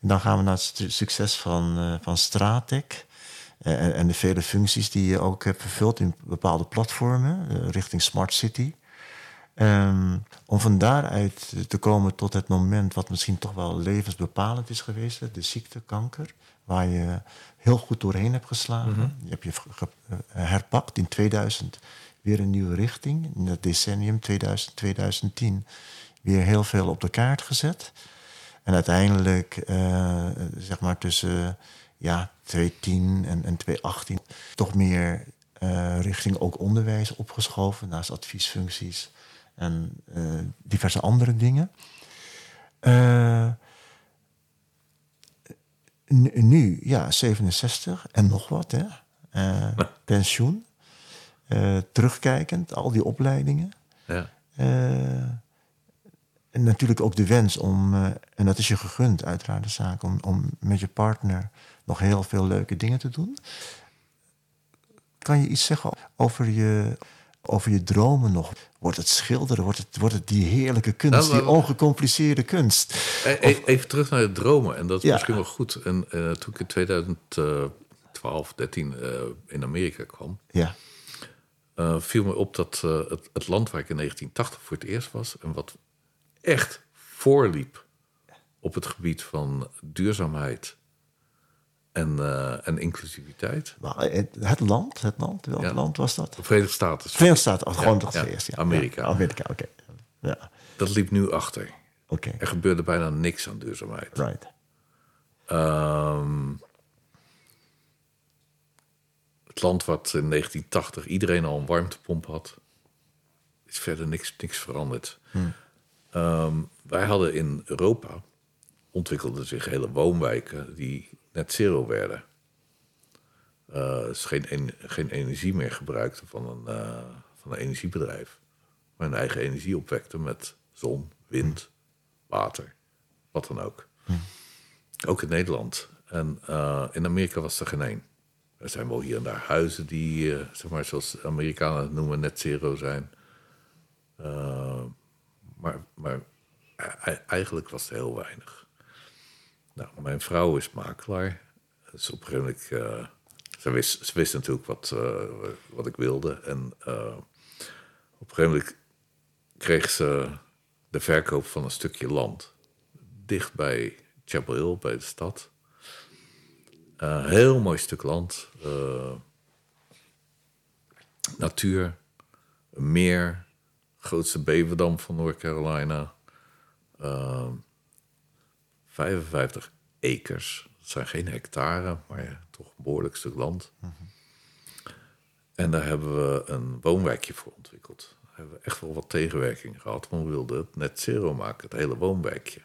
En dan gaan we naar het succes van, van Stratec. En, en, de vele functies die je ook hebt vervuld in bepaalde platformen richting Smart City. Um, om van daaruit te komen tot het moment wat misschien toch wel levensbepalend is geweest, de ziekte, kanker, waar je heel goed doorheen hebt geslagen. Mhm. Je hebt je eh, herpakt in 2000 weer een nieuwe richting. In het decennium 2000, 2010 weer heel veel op de kaart gezet. En uiteindelijk, uh, zeg maar tussen ja, 2010 en, en 2018, toch meer uh, richting ook onderwijs opgeschoven, naast adviesfuncties en uh, diverse andere dingen. Uh, nu, ja, 67 en nog wat, hè. Pensioen. terugkijkend, al die opleidingen. Ja. en natuurlijk ook de wens om, en dat is je gegund, uiteraard de zaak, om, om met je partner nog heel veel leuke dingen te doen. Kan je iets zeggen over je, over je dromen nog? Wordt het schilderen? Wordt het, wordt het die heerlijke kunst, nou, die ongecompliceerde kunst? E-, e-, even terug naar de dromen. En dat is misschien wel goed. En uh, toen ik in 2012, 13 uh, in Amerika kwam... Ja. Uh, viel me op dat het, het, land waar ik in 1980 voor het eerst was... en wat echt voorliep op het gebied van duurzaamheid en, uh, en inclusiviteit. Het, het, land, het land, welk ja. land was dat? De Verenigde Staten. Verenigde Staten, oh, gewoon dat ja. eerst. Ja. Amerika. Amerika, oké. Okay. Ja. Dat liep nu achter. Oké. Er gebeurde bijna niks aan duurzaamheid. Right. Um, het land wat in 1980 iedereen al een warmtepomp had, is verder niks, niks veranderd. Hmm. Um, wij hadden in Europa ontwikkelden zich hele woonwijken die net zero werden. Uh, dus geen, geen energie meer gebruikten van een, uh, van een energiebedrijf. Maar hun eigen energie opwekten met zon, wind, water, wat dan ook. Hm. Ook in Nederland. En uh, in Amerika was er geen één. Er zijn wel hier en daar huizen die, zeg maar, zoals Amerikanen het noemen, net zero zijn. maar, maar e-, eigenlijk was er heel weinig. Nou, mijn vrouw is makelaar. Dus op uh, ze, wist, ze wist natuurlijk wat, uh, wat ik wilde. En uh, op een gegeven moment kreeg ze de verkoop van een stukje land. Dicht bij Chapel Hill, bij de stad. Heel mooi stuk land. natuur, meer, grootste beverdam van North Carolina. 55 acres. Dat zijn geen hectare, maar ja, toch een behoorlijk stuk land. En daar hebben we een woonwijkje voor ontwikkeld. Daar hebben we echt wel wat tegenwerking gehad, want we wilden het net zero maken, het hele woonwijkje.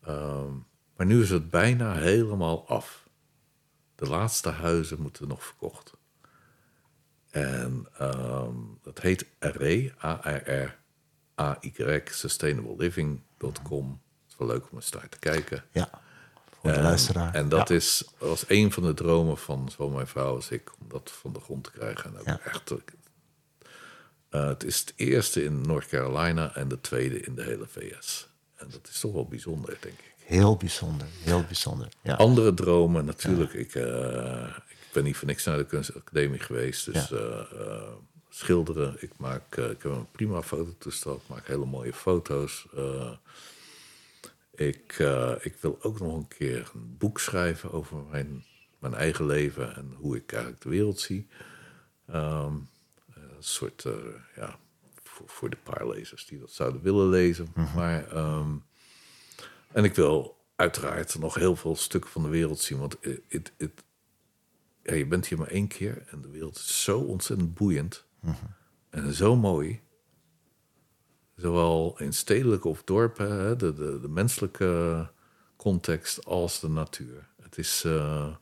Ehm, maar nu is het bijna helemaal af. De laatste huizen moeten nog verkocht. En um, dat heet RE, A-R-R-A-Y, sustainableliving.com wel leuk om eens naar te kijken. Ja, voor de en, luisteraar. En dat is, was een van de dromen van zowel mijn vrouw als ik, om dat van de grond te krijgen. En ook ja. echt, uh, het is het eerste in North Carolina en de tweede in de hele VS. En dat is toch wel bijzonder, denk ik. Heel bijzonder, heel bijzonder. Ja. Andere dromen, natuurlijk. Ik, uh, ik ben niet voor niks naar de kunstacademie geweest. Dus uh, schilderen. Ik, maak, ik heb een prima fototoestel. Ik maak hele mooie foto's. Ik, uh, ik wil ook nog een keer een boek schrijven over mijn, mijn eigen leven en hoe ik eigenlijk de wereld zie. Um, een soort, uh, ja, voor, voor, de paar lezers die dat zouden willen lezen. Mm -hmm. Maar, um, en ik wil uiteraard nog heel veel stukken van de wereld zien. Want het, het, ja, je bent hier maar één keer en de wereld is zo ontzettend boeiend mm -hmm. en zo mooi. Zowel in stedelijke of dorpen, de, de, de, menselijke context als de natuur. Het is, uh,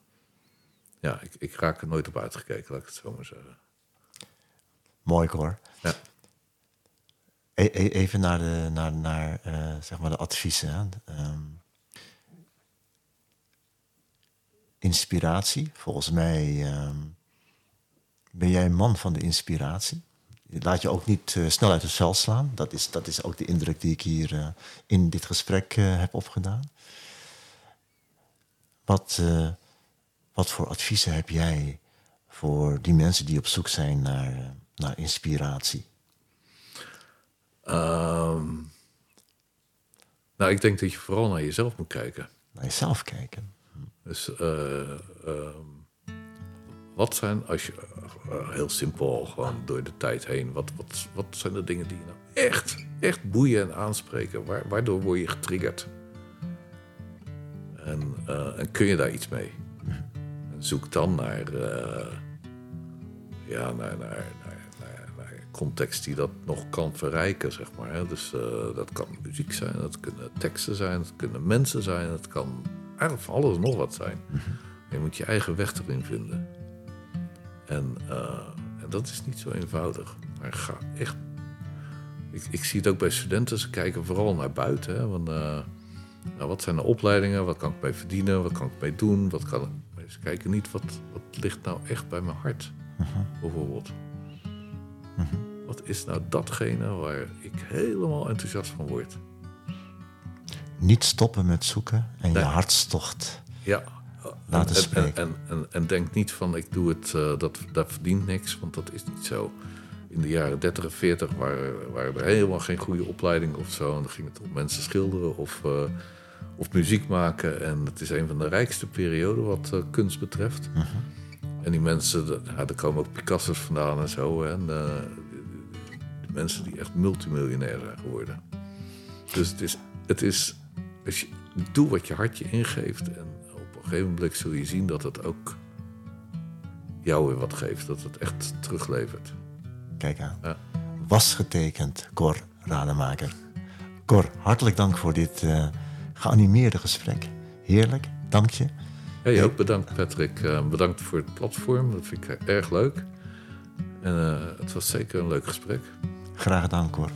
ja, ik, ik raak er nooit op uitgekeken, laat ik het zo maar zeggen. Mooi hoor. Ja. E even naar de, naar, naar uh, zeg maar de adviezen. Um, inspiratie, volgens mij um, ben jij een man van de inspiratie. Laat je ook niet uh, snel uit de cel slaan. Dat is, dat is ook de indruk die ik hier uh, in dit gesprek uh, heb opgedaan. Wat, wat voor adviezen heb jij voor die mensen die op zoek zijn naar, naar inspiratie? Um, nou, ik denk dat je vooral naar jezelf moet kijken. Naar jezelf kijken. Dus uh, wat zijn, als je uh, heel simpel gewoon door de tijd heen, wat, wat, wat zijn de dingen die je nou echt, echt boeien en aanspreken? Waar, waardoor word je getriggerd? En, en kun je daar iets mee? En zoek dan naar, ja, naar, naar, naar, naar, context die dat nog kan verrijken, zeg maar. Hè? Dus dat kan muziek zijn, dat kunnen teksten zijn, dat kunnen mensen zijn, dat kan eigenlijk van alles nog wat zijn. Je moet je eigen weg erin vinden. En, uh, en dat is niet zo eenvoudig. Maar ga echt. Ik, ik, zie het ook bij studenten, ze kijken vooral naar buiten. Hè, want, uh, nou, wat zijn de opleidingen? Wat kan ik mee verdienen? Wat kan ik mee doen? Wat kan, ze kijken niet wat, wat ligt nou echt bij mijn hart, -huh. bijvoorbeeld. -huh. Wat is nou datgene waar ik helemaal enthousiast van word? niet stoppen met zoeken en nee. je hartstocht ja. Laten en, spreken. En, en, en, denk niet van ik doe het, uh, dat, dat verdient niks, want dat is niet zo. In de jaren 30 en 40 waren, waren er helemaal geen goede opleidingen of zo. En dan ging het om mensen schilderen of, uh, of muziek maken. En het is een van de rijkste perioden wat uh, kunst betreft. Mhm. -huh. En die mensen, ja, er komen ook Picasso's vandaan en zo. En de mensen die echt multimiljonair zijn geworden. Dus het is, het is dus je, doe wat je hart je ingeeft. En gegeven moment zul je zien dat het ook jou weer wat geeft. Dat het echt teruglevert. Kijk aan. Ja. Was getekend, Cor Rademaker. Cor, hartelijk dank voor dit uh, geanimeerde gesprek. Heerlijk, dank je. Ja, je ook bedankt, Patrick. Uh, bedankt voor het platform. Dat vind ik erg leuk. En uh, het was zeker een leuk gesprek. Graag gedaan, Cor.